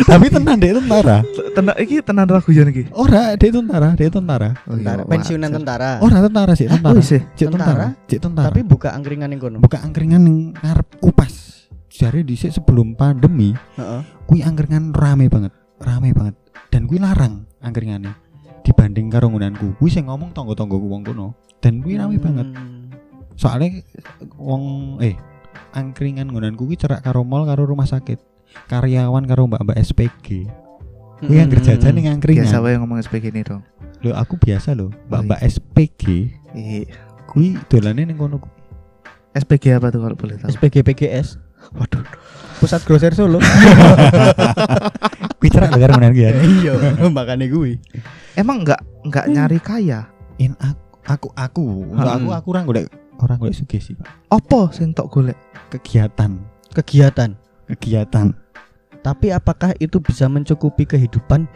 Speaker 3: Tapi tenan deh tentara.
Speaker 1: Tenan iki tenan raguyan iki.
Speaker 3: Ora, dia tentara, dia tentara.
Speaker 1: Oh, iya,
Speaker 2: Tentara, pensiunan tentara.
Speaker 3: Ora tentara sih, tentara.
Speaker 1: Oh, isih.
Speaker 3: Cik tentara.
Speaker 2: Tentara?
Speaker 3: Cik tentara.
Speaker 2: Tapi buka angkringan ning kono.
Speaker 3: buka angkringan ning ngarep kupas. Jare dhisik sebelum pandemi,
Speaker 2: Heeh.
Speaker 3: kuwi angkringan rame banget. Rame banget. Dan kuwi larang angkringannya dibanding karo nggonanku. Kuwi sing ngomong tangga-tanggaku wong kono. Dan kuwi rame banget.
Speaker 2: Hmm.
Speaker 3: Soalnya wong eh angkringan nggonanku kuwi cerak karo mall karo rumah sakit. Karyawan karo mbak-mbak SPG. Kuwi yang kerja aja ning angkringan.
Speaker 1: Biasa wae ngomong SPG ini dong.
Speaker 3: Loh aku biasa loh, mbak-mbak SPG
Speaker 1: Iya.
Speaker 3: kuwi dolane ning kono.
Speaker 1: SPG apa tuh kalau boleh tahu?
Speaker 2: SPG PGS
Speaker 1: Waduh.
Speaker 2: Pusat Grosir Solo.
Speaker 3: Kuwi cerak dengar menan ki ya.
Speaker 2: Iya, makane kuwi.
Speaker 1: Emang nggak nggak nyari kaya.
Speaker 3: In aku aku aku
Speaker 2: Hmm.
Speaker 3: aku aku orang golek orang golek sugih sih, Pak.
Speaker 1: Opo sing tok golek?
Speaker 3: Kegiatan,
Speaker 2: Kegiatan.
Speaker 3: kegiatan.
Speaker 2: Tapi apakah itu bisa mencukupi kehidupan?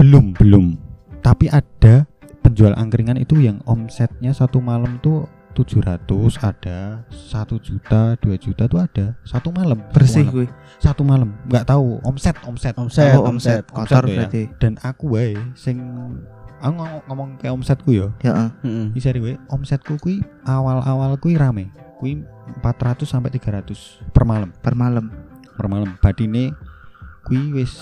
Speaker 3: Belum, belum. Tapi ada penjual angkringan itu yang omsetnya satu malam tuh 700 ada, 1 juta, 2 juta tuh ada. Satu malam. satu
Speaker 1: Bersih
Speaker 3: malam.
Speaker 1: kuwi.
Speaker 3: Satu malam. Nggak tahu omset, omset.
Speaker 2: Omset,
Speaker 1: Oh,
Speaker 2: omset.
Speaker 1: Kotor
Speaker 3: Omset ya. Dan aku wae sing aku ngomong, ngomong kayak omsetku ya.
Speaker 1: Ya, heeh.
Speaker 3: Bisa wae omsetku kuwi awal-awal kuwi rame. Kuwi 400 sampai 300 per malam.
Speaker 1: per malam.
Speaker 3: Per malam. Badine kuwi wis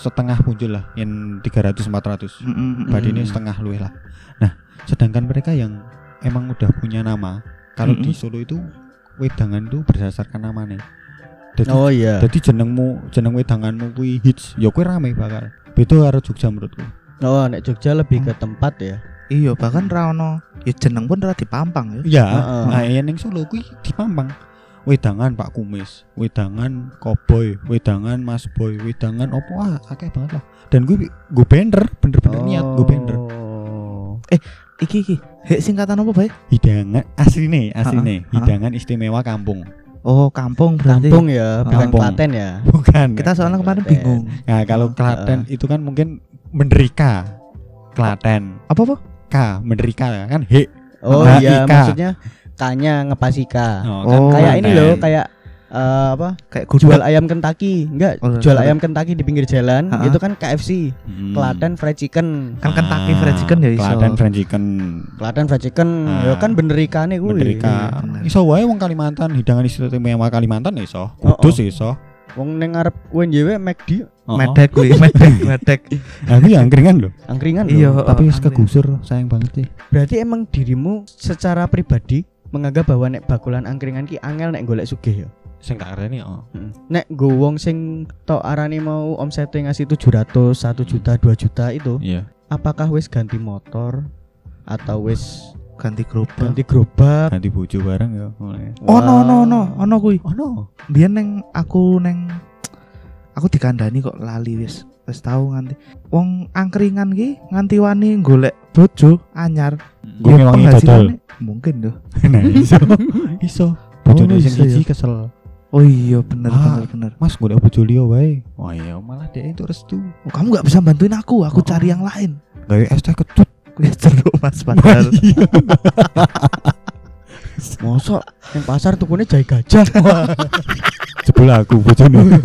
Speaker 3: setengah muncul lah yang 300 400.
Speaker 1: Mm-mm,
Speaker 3: Badine
Speaker 2: Mm.
Speaker 3: setengah luwih lah. Nah, sedangkan mereka yang emang udah punya nama, kalau di
Speaker 1: Mm-mm.
Speaker 3: Solo itu wedangan itu berdasarkan namanya. Jadi
Speaker 2: Oh iya.
Speaker 3: jadi jenengmu jeneng wedanganmu kuwi hits, ya kuwi rame bakal. Beda karo Jogja menurutku.
Speaker 2: Oh, nek Jogja lebih ke tempat ya.
Speaker 1: Iya, bahkan ra ono ya jeneng pun ora dipampang ya.
Speaker 3: Iya,
Speaker 2: Heeh.
Speaker 3: nah yang ning Solo kuwi dipampang. Wedangan Pak Kumis, wedangan Koboy, wedangan Mas Boy, wedangan opo ah akeh banget lah. Dan gue gue bener, bener-bener niat gue bener.
Speaker 2: Oh.
Speaker 1: Iki iki, hek singkatan apa, Bay?
Speaker 3: Hidangan asline, asline,
Speaker 1: Ha-ha.
Speaker 3: hidangan istimewa kampung.
Speaker 1: Oh, kampung berarti.
Speaker 2: Kampung ya, bukan
Speaker 3: Kampung.
Speaker 2: Klaten ya.
Speaker 3: Bukan.
Speaker 1: Kita soalnya kemarin bingung.
Speaker 3: Nah, kalau Klaten itu kan mungkin menderika. Klaten.
Speaker 1: Apa apa?
Speaker 3: K, menderika kan he.
Speaker 2: Oh iya, maksudnya K-nya ngepasi K.
Speaker 1: Oh,
Speaker 2: kayak ini
Speaker 3: Klaten.
Speaker 2: loh, kayak eh, apa?
Speaker 1: Kayak
Speaker 2: Jual
Speaker 1: gudeg.
Speaker 2: ayam Kentucky. Enggak,
Speaker 1: Oh,
Speaker 2: jual ayam Kentucky di pinggir jalan,
Speaker 1: Ha-ha.
Speaker 2: itu kan KFC.
Speaker 3: Hmm.
Speaker 2: Klaten fried chicken.
Speaker 1: Kan Kentucky Fried Chicken ya iso.
Speaker 3: Klaten fried chicken.
Speaker 2: Klaten fried chicken,
Speaker 3: Ah.
Speaker 2: ya kan bener ikane kuwi.
Speaker 3: Menderika.
Speaker 1: Iya, bener.
Speaker 3: Iso wae wong Kalimantan, hidangan istimewa Kalimantan iso.
Speaker 2: Oh,
Speaker 3: Kudus iso.
Speaker 2: Wong ning ngarep UNJW McD
Speaker 3: Oh,
Speaker 1: Medek kuwi, medek, medek.
Speaker 3: oh. Aku ya angkringan loh.
Speaker 2: angkringan
Speaker 1: Iya,
Speaker 2: loh.
Speaker 3: Tapi
Speaker 1: oh,
Speaker 3: wis kegusur, sayang banget sih.
Speaker 2: Berarti emang dirimu secara pribadi menganggap bahwa nek bakulan angkringan ki angel nek golek sugih ya.
Speaker 3: Sing tak areni oh.
Speaker 2: Nek go wong sing tok arani mau omsetnya ngasih 700, 1 juta, 2 juta itu,
Speaker 3: Iya.
Speaker 2: apakah wis ganti motor atau wis
Speaker 1: Ganti gerobak.
Speaker 2: ganti gerobak?
Speaker 3: Ganti bojo bareng ya mulai.
Speaker 1: Oh no no no, ono kuwi.
Speaker 3: Oh no.
Speaker 1: Biyen neng aku neng aku dikandani kok lali wis. Wis tahu nganti wong angkringan ki nganti wani golek bojo anyar.
Speaker 3: Gue
Speaker 1: Ya,
Speaker 3: memang dodol.
Speaker 1: Mungkin tuh.
Speaker 3: Nah, iso. Iso. Bojone
Speaker 1: Oh,
Speaker 3: sing
Speaker 1: ya.
Speaker 3: siji kesel.
Speaker 1: Oh iya bener
Speaker 3: Ah.
Speaker 1: bener bener.
Speaker 3: Mas golek bojo liya wae. Wah iya malah dia itu restu.
Speaker 1: Oh, kamu nggak bisa bantuin aku, aku
Speaker 3: Oh.
Speaker 1: cari yang lain.
Speaker 3: Gawe es teh kecut.
Speaker 1: Kuwi jeruk mas padahal.
Speaker 2: Mosok yang pasar tukune jahe gajah.
Speaker 3: Jebul aku bojone.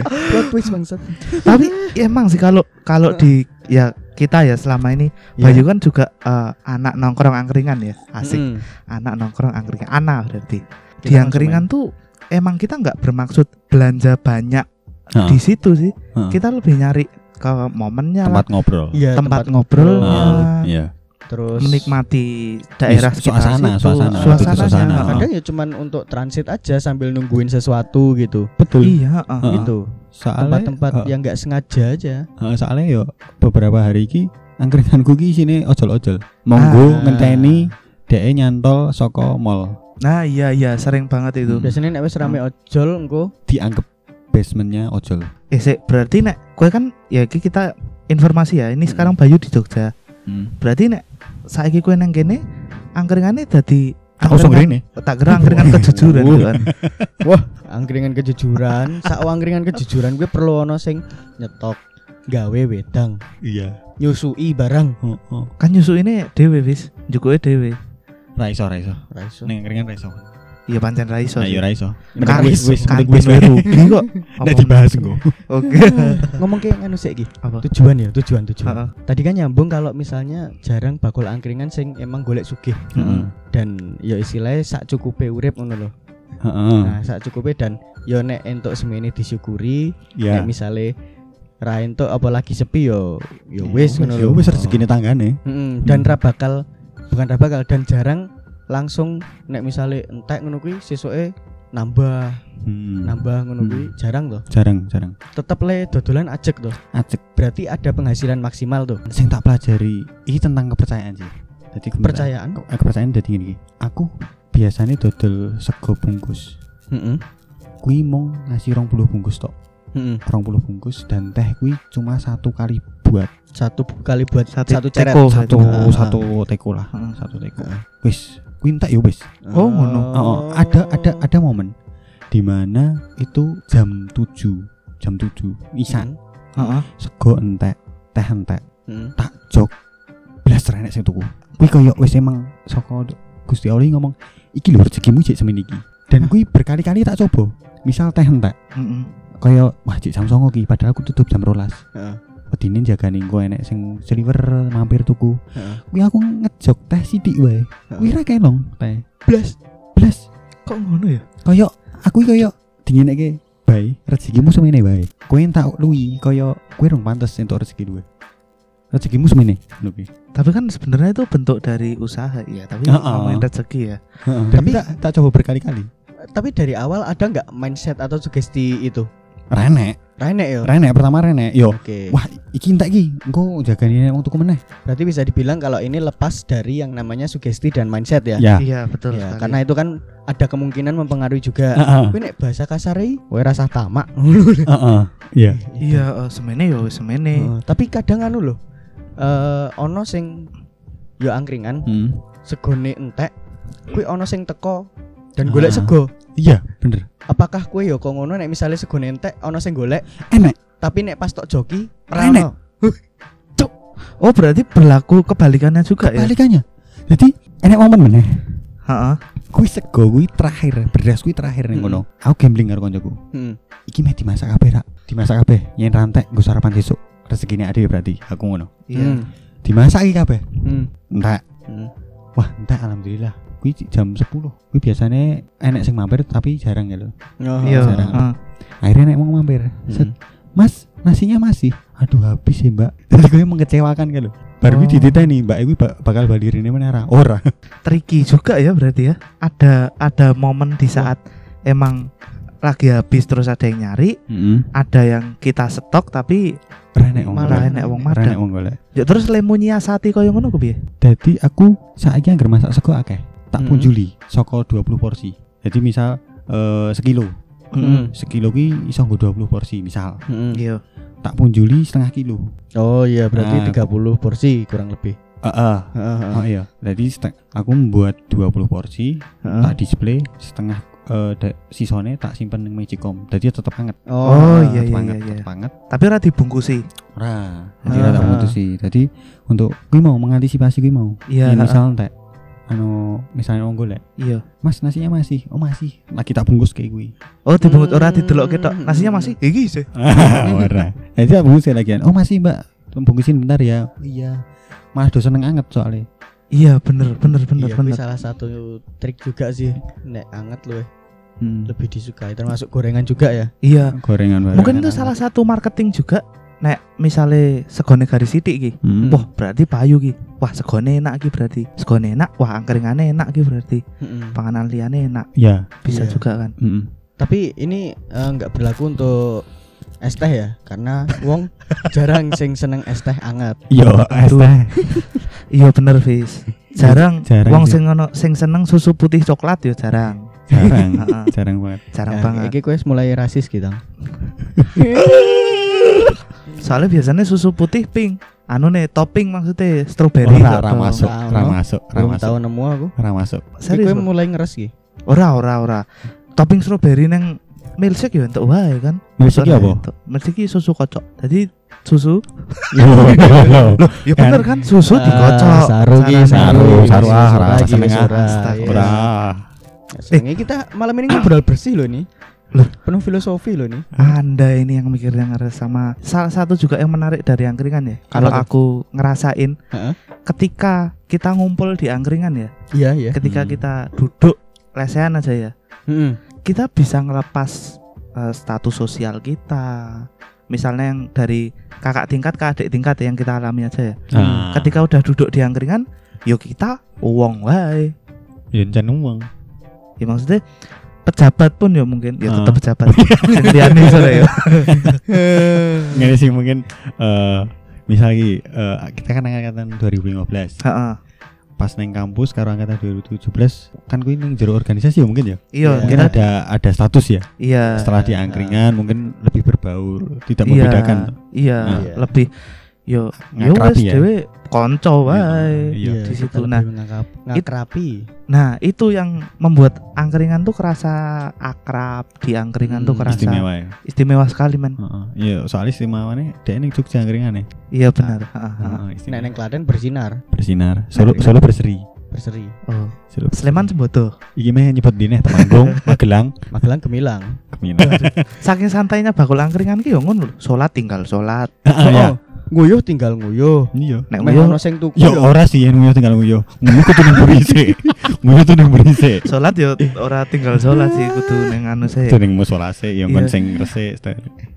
Speaker 2: Plot twist bangsat.
Speaker 1: Tapi ya emang sih kalau kalau di ya kita ya selama ini
Speaker 2: Ya.
Speaker 1: Bayu kan juga eh, anak nongkrong angkringan ya asik
Speaker 2: Mm.
Speaker 1: anak nongkrong angkringan anak berarti di angkringan tuh emang kita nggak bermaksud belanja banyak
Speaker 3: Heeh.
Speaker 1: di situ sih
Speaker 3: Heeh.
Speaker 1: kita lebih nyari ke momennya lah,
Speaker 3: tempat ngobrol.
Speaker 2: Iya,
Speaker 1: tempat, ngobrol
Speaker 3: Ah, iya.
Speaker 2: terus
Speaker 1: menikmati daerah
Speaker 3: Su-
Speaker 1: sekitar
Speaker 3: suasana,
Speaker 1: situ,
Speaker 3: suasana, suasana.
Speaker 1: heeh.
Speaker 2: kadang ya cuman untuk transit aja sambil nungguin sesuatu gitu.
Speaker 3: Betul.
Speaker 1: iya. Heeh.
Speaker 2: Gitu.
Speaker 3: Soalnya
Speaker 2: Tempat-tempat
Speaker 3: heeh,
Speaker 2: yang nggak sengaja aja.
Speaker 3: heeh, soalnya yo beberapa hari iki angkringanku ki sini ojol-ojol. Monggo
Speaker 2: Ah.
Speaker 3: ngenteni dhek nyantol saka mall.
Speaker 1: nah iya iya sering banget itu
Speaker 3: Hmm.
Speaker 2: Biasanya nek wis rame ojol engko
Speaker 3: Dianggap basementnya ojol.
Speaker 1: eh sik, berarti nek kue kan ya iki kita informasi ya ini sekarang Bayu di Jogja
Speaker 3: Hmm.
Speaker 1: berarti nek saiki kue neng kene angkringannya dadi
Speaker 3: Tak usah
Speaker 1: angkringan-
Speaker 3: ngrene.
Speaker 1: tak kira angkringan kejujuran gitu kan
Speaker 2: angkringan kejujuran, sak angkringan kejujuran gue perlu ono sing nyetok gawe wedang,
Speaker 3: Iya.
Speaker 2: nyusui barang.
Speaker 3: Heeh.
Speaker 1: kan nyusu ini dewe wis jukuke dewe
Speaker 3: Ra iso, ra iso.
Speaker 2: Ra iso.
Speaker 3: Ning angkringan ra iso.
Speaker 1: Iya pancen ra iso
Speaker 3: Nah,
Speaker 1: sih.
Speaker 3: yo ra iso.
Speaker 1: Kan
Speaker 3: wis wis wis
Speaker 1: wis rugi kok
Speaker 3: Nek dibahas engko.
Speaker 1: oke
Speaker 2: Ngomong kayak nganu sik iki.
Speaker 1: apa
Speaker 2: Tujuan ya, tujuan tujuan.
Speaker 1: Heeh.
Speaker 2: Tadi kan nyambung kalau misalnya jarang bakul angkringan sing emang golek sugih
Speaker 3: Heeh.
Speaker 2: dan ya istilahnya sak cukupe urip ngono lho.
Speaker 3: Heeh.
Speaker 2: Nah, sak cukupe dan yo nek entuk semene disyukuri,
Speaker 3: Ya.
Speaker 2: nek misale ra entuk apa lagi sepi yo yo wis ngono
Speaker 3: Yo
Speaker 2: lho.
Speaker 3: wis rezekine tanggane.
Speaker 2: Mm-mm, dan ra bakal bukan ra bakal dan jarang langsung nek misale entek ngono kuwi sesuke nambah
Speaker 3: Hmm.
Speaker 2: nambah ngono
Speaker 3: Hmm.
Speaker 2: jarang tuh
Speaker 3: Jarang, jarang.
Speaker 2: tetep le dodolan ajek tuh
Speaker 3: Acek
Speaker 2: berarti ada penghasilan maksimal tuh
Speaker 3: sing tak pelajari ini tentang kepercayaan sih. Jadi
Speaker 2: Kepercayaan?
Speaker 3: Ke- kepercayaan jadi gini. Aku biasanya dodol sego bungkus.
Speaker 2: Heeh.
Speaker 3: Kui mau ngasih rong puluh bungkus tok. Rong puluh bungkus dan teh kui cuma satu kali buat
Speaker 2: Satu kali buat
Speaker 1: Satu
Speaker 2: satu, ceret.
Speaker 1: teko.
Speaker 3: satu
Speaker 2: Ah, ah.
Speaker 3: satu teko lah
Speaker 1: Heeh.
Speaker 3: satu teko
Speaker 2: Ah.
Speaker 3: wis kui entek yo wis
Speaker 1: Oh, ngono.
Speaker 3: Oh, ada ada ada momen di mana itu jam 7 jam 7 isan
Speaker 1: Heeh.
Speaker 3: sego entek teh entek
Speaker 2: Mm.
Speaker 3: tak jok belas renek sing tuku kuwi koyo wis emang saka Gusti Allah ngomong iki lho rezekimu cek semene iki dan kuwi berkali-kali tak coba misal teh entek
Speaker 1: Heeh.
Speaker 3: Kaya wah cek jam 09.00 ki padahal aku tutup jam 12
Speaker 2: Heeh.
Speaker 3: wedine jagani engko enek sing sliver mampir tuku
Speaker 2: Heeh.
Speaker 3: kuwi aku ngejok teh sithik wae kuwi ra kelong teh
Speaker 2: Blas.
Speaker 3: belas
Speaker 1: Kok ngono ya?
Speaker 3: kaya aku iki kaya dingineke bae rezekimu semene bae kowe tak luwi kaya kowe rong pantes entuk rezeki luwe rezekimu semene ngono kuwi
Speaker 1: Tapi kan sebenarnya itu bentuk dari usaha ya, tapi
Speaker 3: Heeh.
Speaker 1: ngomongin rezeki ya.
Speaker 3: tapi
Speaker 2: Tapi-
Speaker 3: tak, tak coba berkali-kali
Speaker 2: Tapi dari awal ada nggak mindset atau sugesti itu?
Speaker 3: Renek
Speaker 2: Renek ya.
Speaker 3: renek pertama renek yo
Speaker 2: Oke.
Speaker 3: wah iki entek iki engko jagani wong tuku meneh
Speaker 2: Berarti bisa dibilang kalau ini lepas dari yang namanya sugesti dan mindset ya.
Speaker 3: ya
Speaker 1: Iya, betul
Speaker 2: Ya,
Speaker 1: sekali.
Speaker 2: karena itu kan ada kemungkinan mempengaruhi juga.
Speaker 3: heeh
Speaker 2: Tapi nek bahasa kasar iki, kowe rasa tamak.
Speaker 3: heeh iya
Speaker 1: Iya, eh, semene yo semene.
Speaker 2: Oh, tapi kadang anu loh. Eh ono sing yo angkringan,
Speaker 3: Hmm.
Speaker 2: segone entek, kuwi ono sing teko dan golek
Speaker 3: Ah.
Speaker 2: sego.
Speaker 3: iya bener
Speaker 2: Apakah kue yo kok ngono nek misalnya segone entek ono sing golek,
Speaker 3: enek
Speaker 2: tapi nek pas tok joki ora
Speaker 3: Renek.
Speaker 2: ono.
Speaker 1: Oh, berarti berlaku kebalikannya juga ya?
Speaker 3: kebalikannya jadi enek momen meneh
Speaker 1: Heeh.
Speaker 3: kuwi sego kuwi terakhir beras kuwi terakhir ning
Speaker 2: Mm-mm.
Speaker 3: kono aku gambling karo koncoku
Speaker 2: Hmm.
Speaker 3: iki meh dimasak kabeh rak dimasak kabeh yen rantek nggo sarapan sesuk rezekine ade berarti aku ngono
Speaker 1: Iya.
Speaker 2: Hmm.
Speaker 3: dimasak iki kabeh
Speaker 2: Hmm.
Speaker 3: entek
Speaker 2: Hmm.
Speaker 3: wah entek alhamdulillah kuwi jam 10 kuwi biasanya enek sing mampir tapi jarang ya lho
Speaker 2: Oh,
Speaker 1: Iya.
Speaker 3: jarang.
Speaker 1: heeh.
Speaker 3: akhirnya enek wong mampir Set,
Speaker 2: Hmm.
Speaker 3: mas nasinya masih aduh habis ya mbak jadi gue mengecewakan kan lho baru
Speaker 1: Oh.
Speaker 3: oh. dititeni mbak ba- bakal balik ini mana ora ora
Speaker 1: Tricky juga ya berarti ya. Ada ada momen di saat emang lagi habis terus ada yang nyari, ada yang kita stok tapi
Speaker 3: renek wong
Speaker 2: Malah
Speaker 1: enek wong
Speaker 3: renek
Speaker 1: madang.
Speaker 3: wong golek
Speaker 1: Ya terus lemu nyiasati koyo ngono ku piye?
Speaker 3: Jadi aku saiki anggar masak sego akeh. Tak
Speaker 2: Hmm.
Speaker 3: punjuli saka 20 porsi. Jadi misal eh sekilo.
Speaker 2: Hmm.
Speaker 3: Sekilo ki iso nggo 20 porsi misal.
Speaker 2: Hmm.
Speaker 1: Iya.
Speaker 3: Tak punjuli setengah kilo.
Speaker 2: Oh iya berarti
Speaker 3: Nah.
Speaker 2: 30 porsi kurang lebih.
Speaker 3: Heeh.
Speaker 2: Heeh.
Speaker 3: Oh iya. Jadi aku membuat 20 porsi, tak display setengah eh da- sisone tak simpen ning magicom. Jadi tetep hangat.
Speaker 1: Oh, iya,
Speaker 3: tetep
Speaker 1: iya,
Speaker 3: hangat,
Speaker 1: iya, iya.
Speaker 3: tetep hangat.
Speaker 1: Tapi ora dibungkusi.
Speaker 3: Ora. Jadi ora tak putusi. Jadi untuk kuwi mau mengantisipasi kuwi mau.
Speaker 1: Iya. Heeh.
Speaker 3: misal entek anu misalnya wong golek
Speaker 1: Iya.
Speaker 3: Mas nasinya masih. Oh masih. Lagi tak bungkus kayak gue.
Speaker 1: Oh, dibungkus ora
Speaker 2: Hmm.
Speaker 1: didelok ketok. Nasinya masih iki sih.
Speaker 3: Ora. Jadi tak bungkus lagi. Oh masih mbak. Bungkusin bentar ya. Iya. Malah do seneng anget soalnya.
Speaker 1: Iya, bener bener bener
Speaker 2: Iya,
Speaker 1: bener.
Speaker 2: salah satu trik juga sih. Nek anget loh
Speaker 3: Hmm.
Speaker 2: lebih disukai termasuk gorengan juga ya.
Speaker 1: Iya.
Speaker 3: Gorengan bareng.
Speaker 1: Mungkin itu salah satu marketing juga. Nek misale segone garis sithik iki.
Speaker 3: Hmm.
Speaker 1: Wah, berarti payu ki. Wah, segone enak ki berarti. Segone enak, wah angkringane enak ki berarti.
Speaker 2: Mm-mm.
Speaker 1: Panganan liyane enak.
Speaker 3: Ya.
Speaker 1: Bisa
Speaker 2: Iya.
Speaker 1: juga kan.
Speaker 3: Hmm.
Speaker 2: Tapi ini eh, nggak berlaku untuk es teh ya, karena wong jarang sing seneng es teh anget.
Speaker 3: Yo, es teh.
Speaker 1: Iya bener, Fis. Jarang,
Speaker 3: Jarang
Speaker 1: wong sing ono sing seneng susu putih coklat ya jarang.
Speaker 3: Jarang.
Speaker 1: Heeh,
Speaker 3: Jarang banget.
Speaker 1: jarang
Speaker 2: Ya,
Speaker 1: banget.
Speaker 2: Iki kuwi mulai rasis gitu.
Speaker 1: Soalnya biasanya susu putih pink. Anu nih topping maksudnya strawberry.
Speaker 3: Ora,
Speaker 1: kok,
Speaker 3: ora
Speaker 1: toh.
Speaker 3: masuk,
Speaker 2: Ora
Speaker 3: masuk, ora masuk.
Speaker 2: tahu nemu aku.
Speaker 3: Ora masuk.
Speaker 1: Serius.
Speaker 2: kuwi
Speaker 1: Bro?
Speaker 2: mulai ngeres ki.
Speaker 1: Ora ora ora. Topping strawberry neng milkshake ya untuk wae kan.
Speaker 3: Milkshake apa?
Speaker 1: Milkshake susu kocok. Jadi susu
Speaker 3: Yo.
Speaker 1: ya bener kan susu
Speaker 2: Ah,
Speaker 1: dikocok.
Speaker 2: saru ki,
Speaker 3: saru, saru, ah,
Speaker 2: lagi,
Speaker 3: seneng ah.
Speaker 2: Senengnya kita malam ini ngobrol bersih loh nih.
Speaker 1: Loh.
Speaker 2: Penuh filosofi loh nih.
Speaker 1: Anda ini yang mikirnya ngeres sama salah satu juga yang menarik dari angkringan ya. Kalau aku ngerasain
Speaker 2: Heeh.
Speaker 1: ketika kita ngumpul di angkringan ya,
Speaker 2: Iya iya.
Speaker 1: ketika
Speaker 3: Hmm.
Speaker 1: kita duduk lesehan aja ya,
Speaker 2: Heeh.
Speaker 1: kita bisa ngelepas eh, status sosial kita. Misalnya yang dari kakak tingkat ke adik tingkat yang kita alami aja ya.
Speaker 3: Nah,
Speaker 1: Ketika udah duduk di angkringan, yo kita uang wae.
Speaker 3: ya uang.
Speaker 1: Ya maksudnya pejabat pun ya mungkin ya tetap pejabat. Liyane soalnya ya.
Speaker 3: Ngene sih mungkin eh misal iki eh, kita kan angkatan 2015.
Speaker 1: Heeh.
Speaker 3: pas neng kampus karo angkatan 2017 kan kuwi ning jero organisasi ya mungkin ya.
Speaker 1: Iya,
Speaker 2: Ya.
Speaker 3: Mungkin ada ada status ya.
Speaker 1: iya.
Speaker 3: Setelah di
Speaker 2: Ya.
Speaker 3: angkringan mungkin lebih berbaur, tidak
Speaker 1: Iya,
Speaker 3: membedakan.
Speaker 1: Iya,
Speaker 2: Iya.
Speaker 1: lebih yo yo wis
Speaker 3: ya.
Speaker 1: dhewe kanca wae.
Speaker 3: Iya.
Speaker 1: di
Speaker 2: kita
Speaker 1: situ. Nah,
Speaker 2: mengangkap- ngakrapi
Speaker 1: Nah, itu yang membuat angkringan tuh kerasa akrab, di angkringan tuh
Speaker 2: Hmm,
Speaker 1: kerasa
Speaker 3: Istimewa ya.
Speaker 1: istimewa sekali, men.
Speaker 3: Heeh. Iya, soalnya istimewane dhek ning Jogja angkringan ya.
Speaker 1: Iya benar. Heeh, heeh.
Speaker 2: Nek
Speaker 3: istimewa.
Speaker 2: neng Klaten bersinar
Speaker 3: bersinar. Solo solo berseri.
Speaker 2: berseri
Speaker 1: Oh,
Speaker 3: Solo berseri.
Speaker 1: Sleman Sembodo.
Speaker 3: Iki meh nyebut dine Temanggung, Magelang,
Speaker 2: Magelang Gemilang
Speaker 3: Keminang.
Speaker 1: Saking santainya bakul angkringan ki yo ngono lho. Salat tinggal salat.
Speaker 3: Ah, ya.
Speaker 2: Oh, nguyuh tinggal nguyuh
Speaker 3: Iya.
Speaker 1: Nek
Speaker 2: Meh
Speaker 1: nguyuh
Speaker 2: ono sing tuku
Speaker 3: Ya ora sih yang nguyu tinggal nguyu. Nguyu kudu ning berise. Nguyu tuh ning berise.
Speaker 1: salat yo ora tinggal salat sih kudu ning anu sih.
Speaker 3: Tuh ning musola sih yang kon
Speaker 1: Iya.
Speaker 3: sing resik.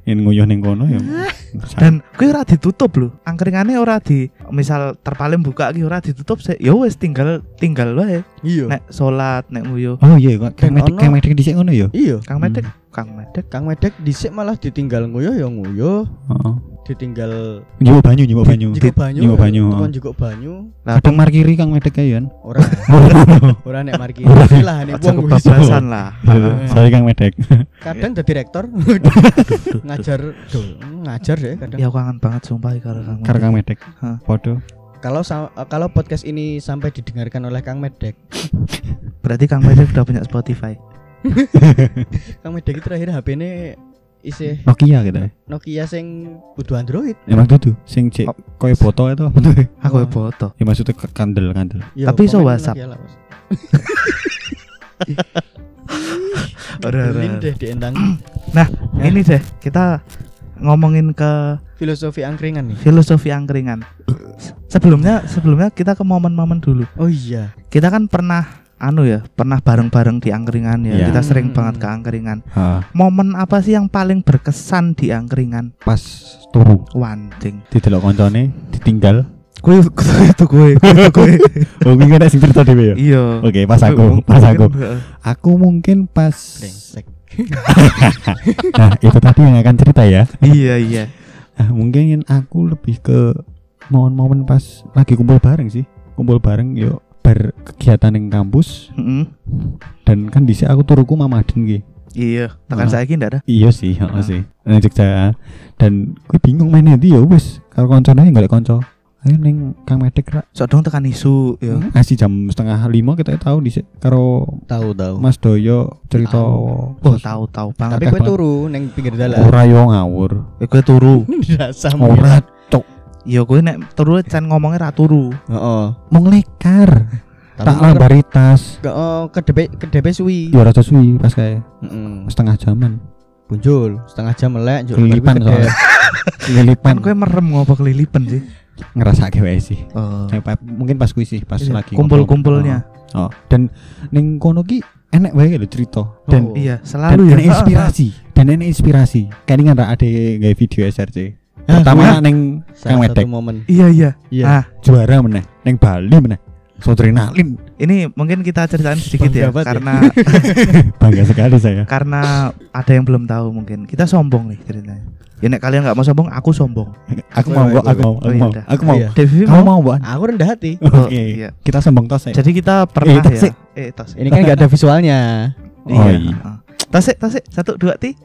Speaker 3: Yen nguyuh ning kono ya.
Speaker 1: Dan kuwi ora ditutup lho. Angkringane ora di misal terpaling buka ki ora ditutup sih. Ya wis tinggal tinggal wae.
Speaker 2: iya
Speaker 1: Nek salat, nek nguyuh.
Speaker 3: Oh iya kok kang medek kang medek dhisik ngono ya.
Speaker 2: iya
Speaker 1: Kang Medek, Kang Medek.
Speaker 2: Kang Medek dhisik malah ditinggal nguyuh ya nguyuh
Speaker 3: Heeh.
Speaker 2: Ditinggal
Speaker 3: Nyuwuk banyu, nyuwuk banyu.
Speaker 2: Jiko banyu
Speaker 3: Nyuwuk banyu,
Speaker 2: tukang
Speaker 3: oh.
Speaker 2: jiko banyu
Speaker 1: Lah
Speaker 3: Kadang markiri kang medek kae kan.
Speaker 2: ora ora nek marki lah nek wong
Speaker 1: kebablasan lah.
Speaker 3: Saya kang medek.
Speaker 2: kadang dadi rektor ngajar dol ngajar ya kadang
Speaker 1: Ya aku kangen banget sumpah karo Kang
Speaker 3: Karo
Speaker 1: Medek.
Speaker 3: kang medek. Podo.
Speaker 2: kalau kalau podcast ini sampai didengarkan oleh Kang Medek
Speaker 1: Berarti Kang Medek udah punya Spotify.
Speaker 2: Kang Medek itu terakhir HP isih
Speaker 3: Nokia gitu ya.
Speaker 2: Nokia sing kudu Android
Speaker 3: Emang tuh sing cek koyo foto itu apa tuh?
Speaker 1: Aku
Speaker 2: Oh.
Speaker 1: foto.
Speaker 3: Ya maksudnya ke- kandel kandel.
Speaker 2: Ya,
Speaker 1: Tapi iso
Speaker 2: komen
Speaker 1: WhatsApp. Ora, ora.
Speaker 2: Deh diendang
Speaker 1: Ini deh, kita ngomongin ke
Speaker 2: filosofi angkringan nih
Speaker 1: filosofi angkringan. Se- Sebelumnya sebelumnya kita ke momen-momen dulu.
Speaker 2: oh iya
Speaker 1: Kita kan pernah anu ya, pernah bareng-bareng di angkringan ya.
Speaker 3: Iya.
Speaker 1: Kita sering
Speaker 2: Hmm.
Speaker 1: banget ke angkringan.
Speaker 3: Ah,
Speaker 1: Momen apa sih yang paling berkesan di angkringan?
Speaker 3: pas turu
Speaker 1: Wancing.
Speaker 3: didelok koncone ditinggal.
Speaker 1: Gue itu gue, itu gue.
Speaker 3: Oh, kuwi kan sing cerita dhewe ya.
Speaker 1: Iya.
Speaker 3: Oke, pas aku, pas aku. Aku mungkin pas Nah, itu tadi yang akan cerita ya.
Speaker 1: Iya, iya.
Speaker 3: Nah, mungkin aku lebih ke momen-momen pas lagi kumpul bareng sih. Kumpul bareng yuk bar kegiatan yang kampus
Speaker 1: Heeh.
Speaker 3: dan kan di aku turuku Mamadin ki.
Speaker 1: Iya, tekan
Speaker 3: Ah.
Speaker 1: saiki ndak ada.
Speaker 3: Iya sih, heeh
Speaker 1: Ah.
Speaker 3: sih. Nang Jogja. Dan gue bingung mainnya di ya wis karo koncone golek kanca. Ayo ning Kang Medek ra.
Speaker 1: Sok dong tekan isu ya.
Speaker 3: Ngasih jam setengah lima kita tahu di karo
Speaker 2: tahu tahu
Speaker 3: Mas Doyo cerita
Speaker 1: Oh,
Speaker 3: Bos,
Speaker 1: tahu-tahu banget.
Speaker 2: tapi gue turu neng pinggir dalan
Speaker 3: ora yo ngawur.
Speaker 1: Eh, gue turu.
Speaker 2: rasa
Speaker 3: Ora
Speaker 1: Iya, gue nek turu can ngomongnya ra turu.
Speaker 2: Heeh.
Speaker 3: mau ngelekar. Tak
Speaker 2: Tapi
Speaker 3: lambari tas.
Speaker 2: ke oh, ke DP ke DP suwi.
Speaker 3: Ya ora suwi pas kayak
Speaker 2: Heeh.
Speaker 3: setengah jaman.
Speaker 2: Punjul setengah jam melek juk
Speaker 3: Kelilipan soalnya. Kelilipan
Speaker 1: Kan gue merem ngopo kelilipan sih.
Speaker 3: ngerasa wae sih.
Speaker 1: Oh.
Speaker 3: Kayak mungkin pas kuis sih, pas
Speaker 1: Iya,
Speaker 3: lagi
Speaker 1: kumpul-kumpulnya.
Speaker 3: ngobrol. Oh, dan ning kono ki enek wae lho cerita. Dan
Speaker 2: Oh.
Speaker 1: Iya,
Speaker 3: dan
Speaker 1: selalu ya.
Speaker 3: enek inspirasi. Dan enek inspirasi. Kayak ini kan ada gawe video SRC.
Speaker 2: Hah,
Speaker 3: Pertama
Speaker 1: Hah?
Speaker 3: neng Kang Medek
Speaker 2: momen.
Speaker 1: Iya, iya.
Speaker 2: Iya.
Speaker 1: Ah,
Speaker 3: juara meneh, neng Bali meneh. Sodrenalin.
Speaker 1: ini mungkin kita ceritain sedikit ya
Speaker 2: Bangga banget ya.
Speaker 1: karena
Speaker 3: Bangga sekali saya.
Speaker 1: karena ada yang belum tahu mungkin. Kita sombong nih ceritanya. Ya nek kalian nggak mau sombong, aku sombong.
Speaker 3: Aku mau, aku
Speaker 2: wait,
Speaker 3: mau, aku
Speaker 1: Oh,
Speaker 3: mau,
Speaker 1: iya,
Speaker 3: aku mau.
Speaker 2: Iya.
Speaker 1: Devi mau?
Speaker 3: mau, Buan?
Speaker 2: Aku rendah hati.
Speaker 1: Oh,
Speaker 3: Oke.
Speaker 1: iya.
Speaker 3: Kita sombong tos ya.
Speaker 1: Jadi kita pernah
Speaker 3: tas
Speaker 1: ya.
Speaker 3: sih.
Speaker 1: Eh, tas.
Speaker 2: Ini kan gak ada visualnya.
Speaker 3: Oh,
Speaker 1: iya.
Speaker 3: iya.
Speaker 1: Tasik, tasik. Satu, dua, ti.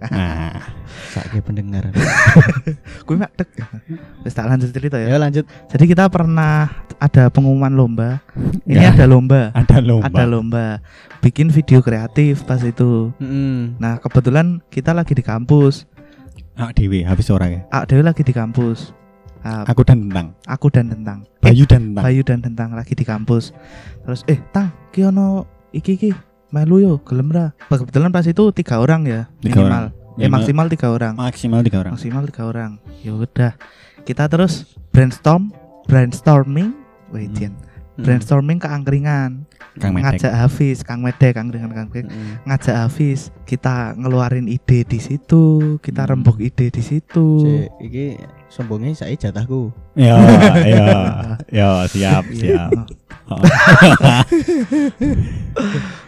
Speaker 3: Nah,
Speaker 2: Sakit pendengar.
Speaker 1: Gue makdek. Wis tak lanjut cerita ya.
Speaker 2: Ya lanjut.
Speaker 1: Jadi kita pernah ada pengumuman lomba. Ini
Speaker 3: Ya.
Speaker 1: ada lomba.
Speaker 3: ada lomba.
Speaker 1: Ada lomba. Bikin video kreatif pas itu.
Speaker 2: Heeh.
Speaker 1: Nah, kebetulan kita lagi di kampus.
Speaker 3: Ah, Dewi habis orang ya.
Speaker 1: Ah, Dewi lagi di kampus. Ah,
Speaker 3: Aku dan Tentang.
Speaker 1: aku dan Tentang. Eh,
Speaker 3: Bayu dan Tentang.
Speaker 1: Bayu dan Tentang lagi di kampus. Terus eh Tang, ki ono iki iki melu yo gelem ra. Kebetulan pas itu tiga orang ya
Speaker 3: Tiga
Speaker 1: minimal. Eh
Speaker 3: Minimal.
Speaker 1: maksimal tiga orang.
Speaker 3: Maksimal tiga orang.
Speaker 1: Maksimal tiga orang. Ya udah. Kita terus brainstorm, brainstorming. Wih,
Speaker 3: Hmm.
Speaker 1: Brainstorming ke angkringan.
Speaker 3: Kang Medek.
Speaker 1: Ngajak Hafiz, Kang Medek, Angkringan Kang Medek.
Speaker 2: Heeh.
Speaker 1: Ngajak Hafiz, kita ngeluarin ide di situ, kita
Speaker 3: Hmm.
Speaker 1: rembuk ide di situ.
Speaker 2: Cek, iki sombongnya saya jatahku.
Speaker 3: Ya, ya, ya, siap, siap. Oh.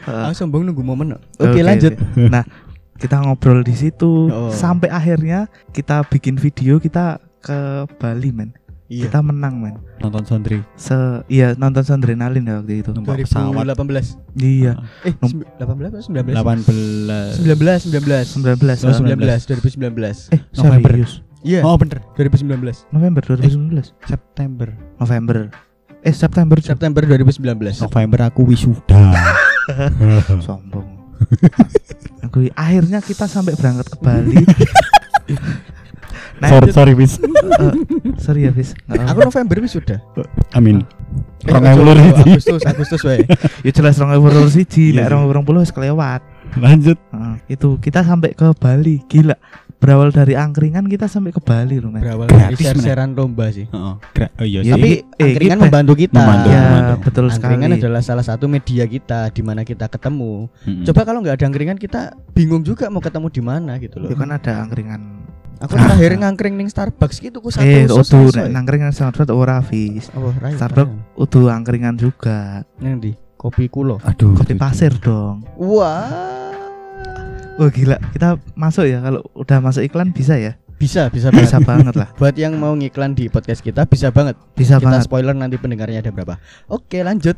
Speaker 1: Heeh.
Speaker 2: Aku sombong nunggu momen.
Speaker 1: Oke,
Speaker 2: Oke, lanjut.
Speaker 1: oke. Nah, kita ngobrol di situ
Speaker 2: Oh.
Speaker 1: sampai akhirnya kita bikin video kita ke Bali, men.
Speaker 2: Iya.
Speaker 1: Kita menang men.
Speaker 3: nonton Sondri
Speaker 1: Se iya nonton Sondrenalin ya waktu itu.
Speaker 3: numpak pesawat
Speaker 2: 2018.
Speaker 1: Iya.
Speaker 2: Eh,
Speaker 1: Nom-
Speaker 2: sembi- 18 atau 19?
Speaker 3: 18
Speaker 2: 19, 19.
Speaker 1: 19
Speaker 3: Oh,
Speaker 1: ah.
Speaker 2: 19, 2019.
Speaker 1: Eh,
Speaker 3: November.
Speaker 1: serius.
Speaker 2: Iya,
Speaker 3: oh bener
Speaker 2: 2019.
Speaker 1: November 2019.
Speaker 3: September
Speaker 1: November. Eh September.
Speaker 2: September 2019.
Speaker 3: November aku wisuda
Speaker 1: sombong. Aku akhirnya kita sampai berangkat ke Bali. nah,
Speaker 3: sorry
Speaker 1: itu-
Speaker 3: sorry wis
Speaker 1: eh, sorry ya, Fis. Nggak
Speaker 2: Aku
Speaker 1: apa-apa.
Speaker 2: November wis sudah.
Speaker 3: amin
Speaker 2: Eh,
Speaker 3: Orang
Speaker 2: ojo,
Speaker 3: ewu lur
Speaker 2: ojo,
Speaker 3: iki.
Speaker 2: Agustus, Agustus wae.
Speaker 1: Ya jelas 2021 siji,
Speaker 3: Iya
Speaker 1: nek
Speaker 3: sih.
Speaker 1: 2020 wis kelewat.
Speaker 3: lanjut
Speaker 1: Heeh, itu kita sampai ke Bali. Gila. Berawal dari angkringan kita sampai ke Bali loh, men.
Speaker 2: Berawal dari share-sharean lomba sih.
Speaker 3: Heeh. Oh iya
Speaker 1: Ya,
Speaker 3: sih.
Speaker 2: Tapi
Speaker 1: eh,
Speaker 2: angkringan
Speaker 1: kita-
Speaker 2: membantu kita.
Speaker 3: Membantu,
Speaker 1: Ya,
Speaker 3: membantu.
Speaker 1: betul
Speaker 2: Angkringan
Speaker 1: sekali.
Speaker 2: adalah salah satu media kita di mana kita ketemu.
Speaker 3: Mm-mm.
Speaker 2: Coba kalau nggak ada angkringan kita bingung juga mau ketemu di mana gitu loh.
Speaker 1: Itu kan ada angkringan.
Speaker 2: Aku terakhir ngangkring ning Starbucks gitu ku satu
Speaker 1: Eh,
Speaker 2: usus
Speaker 1: utuh
Speaker 2: selesai.
Speaker 1: nek nangkringan Starbucks ora Fis.
Speaker 2: Oh, right,
Speaker 1: Starbucks utuh angkringan juga.
Speaker 2: Nang di kopi kulo.
Speaker 3: aduh
Speaker 1: Kopi pasir dong.
Speaker 2: Wah.
Speaker 1: Oh gila, kita masuk ya kalau udah masuk iklan bisa ya?
Speaker 2: Bisa, bisa banget.
Speaker 1: Bisa banget lah.
Speaker 2: Buat yang mau ngiklan di podcast kita bisa banget.
Speaker 1: Bisa
Speaker 2: kita
Speaker 1: banget.
Speaker 2: spoiler nanti pendengarnya ada berapa. Oke, lanjut.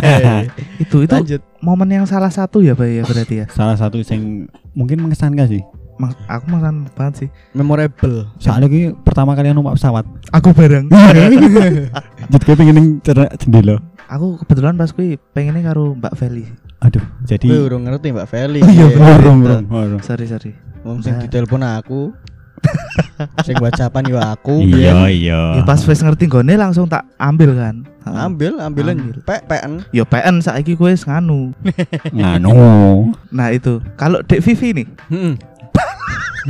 Speaker 1: Itu itu
Speaker 2: lanjut.
Speaker 1: momen yang salah satu ya, Pak ya berarti ya.
Speaker 3: salah satu yang mungkin mengesankan sih
Speaker 1: aku makan banget sih.
Speaker 2: Memorable.
Speaker 3: soalnya ini pertama kali numpak pesawat
Speaker 1: Aku bareng.
Speaker 3: jadi gue pengen jendela
Speaker 1: aku kebetulan pas kui pengennya karo Mbak Feli.
Speaker 3: aduh jadi
Speaker 2: Gue urung ngerti Mbak Feli.
Speaker 1: Oh, iya,
Speaker 2: Iya.
Speaker 1: bener.
Speaker 3: Urung, urung, urung.
Speaker 1: Sorry sorry.
Speaker 2: Wong sing
Speaker 1: Mbak.
Speaker 2: ditelepon aku. sing whatsappan yo aku.
Speaker 3: iya iya
Speaker 1: Ya, pas wis ngerti gone langsung tak ambil kan.
Speaker 2: Ambil, ambilan
Speaker 1: Ambil.
Speaker 2: pek peken.
Speaker 1: Yo PN saiki wis nganu.
Speaker 3: nganu
Speaker 1: Nah itu. Kalau Dek Vivi nih,
Speaker 2: Hmm.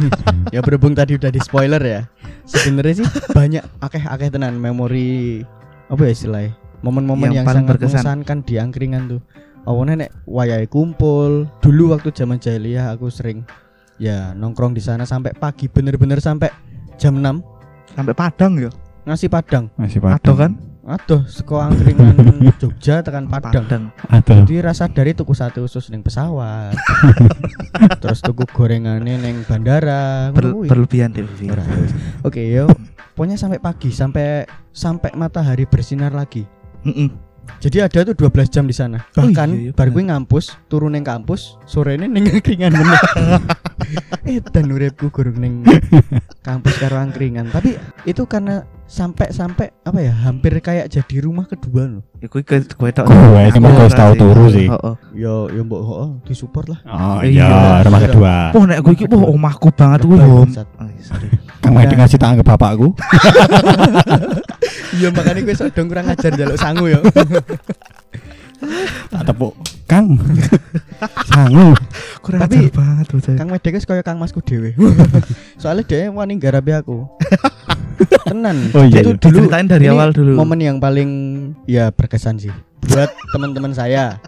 Speaker 2: ya berhubung tadi udah di spoiler ya. Sebenarnya sih banyak akeh-akeh tenan memori apa ya istilahnya? Momen-momen
Speaker 1: Yang
Speaker 2: yang,
Speaker 1: paling
Speaker 2: sangat
Speaker 1: berkesan.
Speaker 2: mengesankan di angkringan tuh. Awalnya nek wayahe kumpul. Dulu waktu zaman jahiliyah aku sering ya nongkrong di sana sampai pagi bener-bener sampai jam 6
Speaker 1: sampai Padang ya.
Speaker 2: ngasih padang.
Speaker 1: Ada
Speaker 3: padang
Speaker 1: kan?
Speaker 2: Aduh, seko angkringan Jogja tekan Padang.
Speaker 1: Padang.
Speaker 3: aduh
Speaker 2: Jadi rasa dari tuku sate usus neng pesawat. Terus tuku gorengannya neng bandara.
Speaker 1: Ber- berlebihan
Speaker 2: wis. Oke, yo. Pokoknya sampai pagi, sampai sampai matahari bersinar lagi.
Speaker 1: Heeh.
Speaker 2: Jadi ada tuh 12 jam di sana.
Speaker 1: Oh
Speaker 2: Bahkan
Speaker 1: iya, iya,
Speaker 2: bar
Speaker 1: bener.
Speaker 2: gue ngampus, turun neng kampus, sore ini neng angkringan meneh. eh dan uripku gurung neng kampus karo angkringan. Tapi itu karena sampai-sampai apa ya, hampir kayak jadi rumah kedua loh.
Speaker 1: Ya ke kowe tok.
Speaker 3: Kowe iki mah wis tau turu sih.
Speaker 1: Heeh.
Speaker 2: Yo yo mbok oh, disupport lah.
Speaker 3: oh
Speaker 1: Iya.
Speaker 3: iya rumah kedua
Speaker 1: Wah nek gue iki wah omahku banget
Speaker 2: bangsat.
Speaker 1: Oh,
Speaker 3: kang Medi ngasih tak anggap bapakku
Speaker 2: Iya makanya gue sok dong kurang ajar jaluk sangu ya.
Speaker 3: tak tepuk kang sangu
Speaker 1: Kurang
Speaker 2: Tapi-
Speaker 1: ajar banget bocah.
Speaker 2: Kang Medek wis kaya Kang Masku dhewe. Soalnya dia wani garapi aku. Tenan.
Speaker 3: Oh, iya,
Speaker 2: Itu
Speaker 3: iya.
Speaker 2: dulu
Speaker 1: Diceritain dari awal dulu.
Speaker 2: Momen yang paling ya berkesan sih buat teman-teman saya.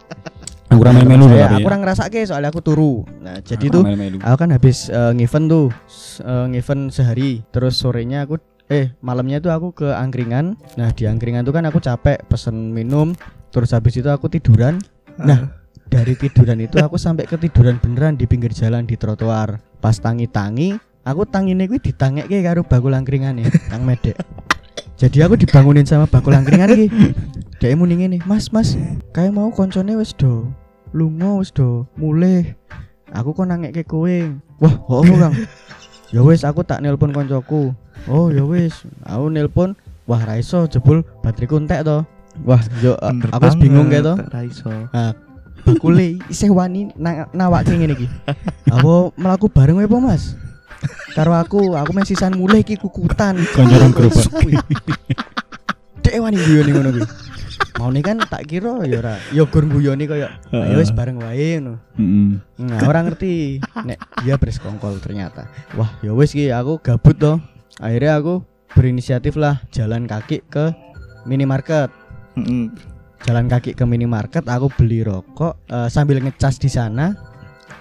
Speaker 3: aku kurang melu-melu
Speaker 2: Saya
Speaker 3: tapi
Speaker 2: aku
Speaker 3: ya.
Speaker 2: kurang ngerasake soalnya aku turu. Nah, jadi
Speaker 3: Aku
Speaker 2: tuh aku kan habis eh, ngeven tuh s- eh, ngeven sehari terus sorenya aku eh malamnya tuh aku ke angkringan. Nah di angkringan tuh kan aku capek pesen minum terus habis itu aku tiduran. Nah dari tiduran itu aku sampai ketiduran beneran di pinggir jalan di trotoar. Pas tangi-tangi aku tangine kuwi ditangeke karo bakul angkringan ya Kang Medek. Jadi aku dibangunin sama bakul angkringan iki. Dia muni ngene mas mas kayak mau koncone wis do? Lunga wis do? Mulih. Aku kok nangeke kowe. Wah oh Kang ya wis aku tak nelpon koncoku. Oh ya wis. Aku nelpon wah ra iso jebul bateriku entek to. Wah yo
Speaker 1: Bener
Speaker 2: aku wis bingung kayak to.
Speaker 1: banget, ra iso.
Speaker 2: bakule isih wani na nawake ngene iki. Apa melaku bareng apa Mas? Karo aku aku meh sisan mulih iki kukutan.
Speaker 3: Koncoran gerobak.
Speaker 2: dek wani guyoni ngono kuwi mau nih kan tak kira ya ora ya gur guyoni kaya ya wis bareng wae ngono. Nah, orang ngerti nek dia bersekongkol ternyata. Wah, ya wis ki aku gabut toh. Akhirnya aku berinisiatif lah jalan kaki ke minimarket.
Speaker 1: Heeh.
Speaker 2: Jalan kaki ke minimarket, aku beli rokok eh, sambil ngecas di sana.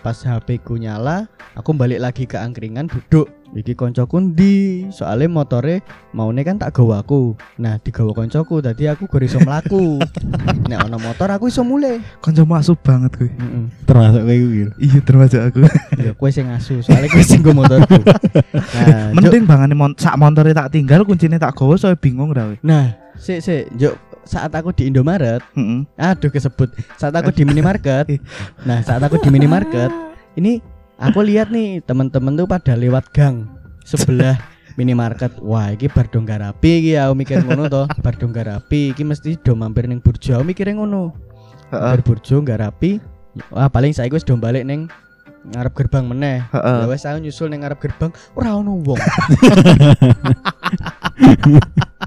Speaker 2: pas HP ku nyala aku balik lagi ke angkringan duduk iki koncoku ndi soalnya motore maune kan tak gawa aku nah digawa koncoku tadi aku gak iso mlaku nek ana motor aku iso mulai
Speaker 1: Kancamu asup banget gue.
Speaker 2: Heeh.
Speaker 3: termasuk kayak gitu
Speaker 1: Iya termasuk aku.
Speaker 2: ya kowe sing asu soalnya kowe sing nggo motorku nah
Speaker 1: Mending bangane mon sak montore tak tinggal kuncine tak gawa soalnya bingung ra we.
Speaker 2: nah sik sik Juk saat aku di Indomaret
Speaker 1: Heeh.
Speaker 2: aduh kesebut saat aku di minimarket nah saat aku di minimarket ini aku lihat nih temen-temen tuh pada lewat gang sebelah minimarket. Wah iki bar dong garapi iki aku mikir ngono toh. Bar garapi iki mesti do mampir ning burjo aku mikirnya ngono. Mampir burjo garapi wah paling saya wis do balik ning ngarep gerbang meneh.
Speaker 1: Heeh.
Speaker 2: Ya wes aku nyusul ning ngarep gerbang ora ono wong.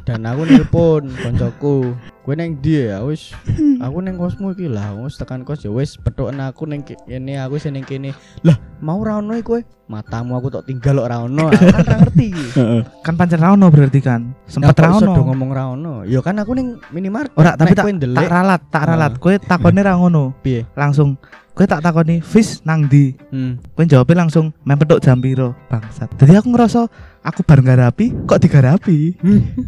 Speaker 2: Dan aku nelpon koncoku. Kowe neng ndi ya? Wis aku neng kosmu iki lah. Wis tekan kos ya wis pethoken aku neng kene aku sing ning kene. Lah, mau ra ono kowe? Matamu aku tok tinggal ra ono. Aku kan ngerti.
Speaker 1: Kan pancen ra ono berarti kan. Sempet
Speaker 2: Nah,
Speaker 1: ra ono.
Speaker 2: ngomong ra ono. Ya kan aku ning minimarket.
Speaker 1: Ora tapi tak tak ralat, tak ralat. Kowe takone ra ngono.
Speaker 2: piye?
Speaker 1: Langsung kowe tak takoni fish nang ndi?
Speaker 2: Hmm.
Speaker 1: Kowe jawabnya langsung mempedok jam piro, bangsat. Jadi aku ngerasa aku bareng garapi kok digarapi.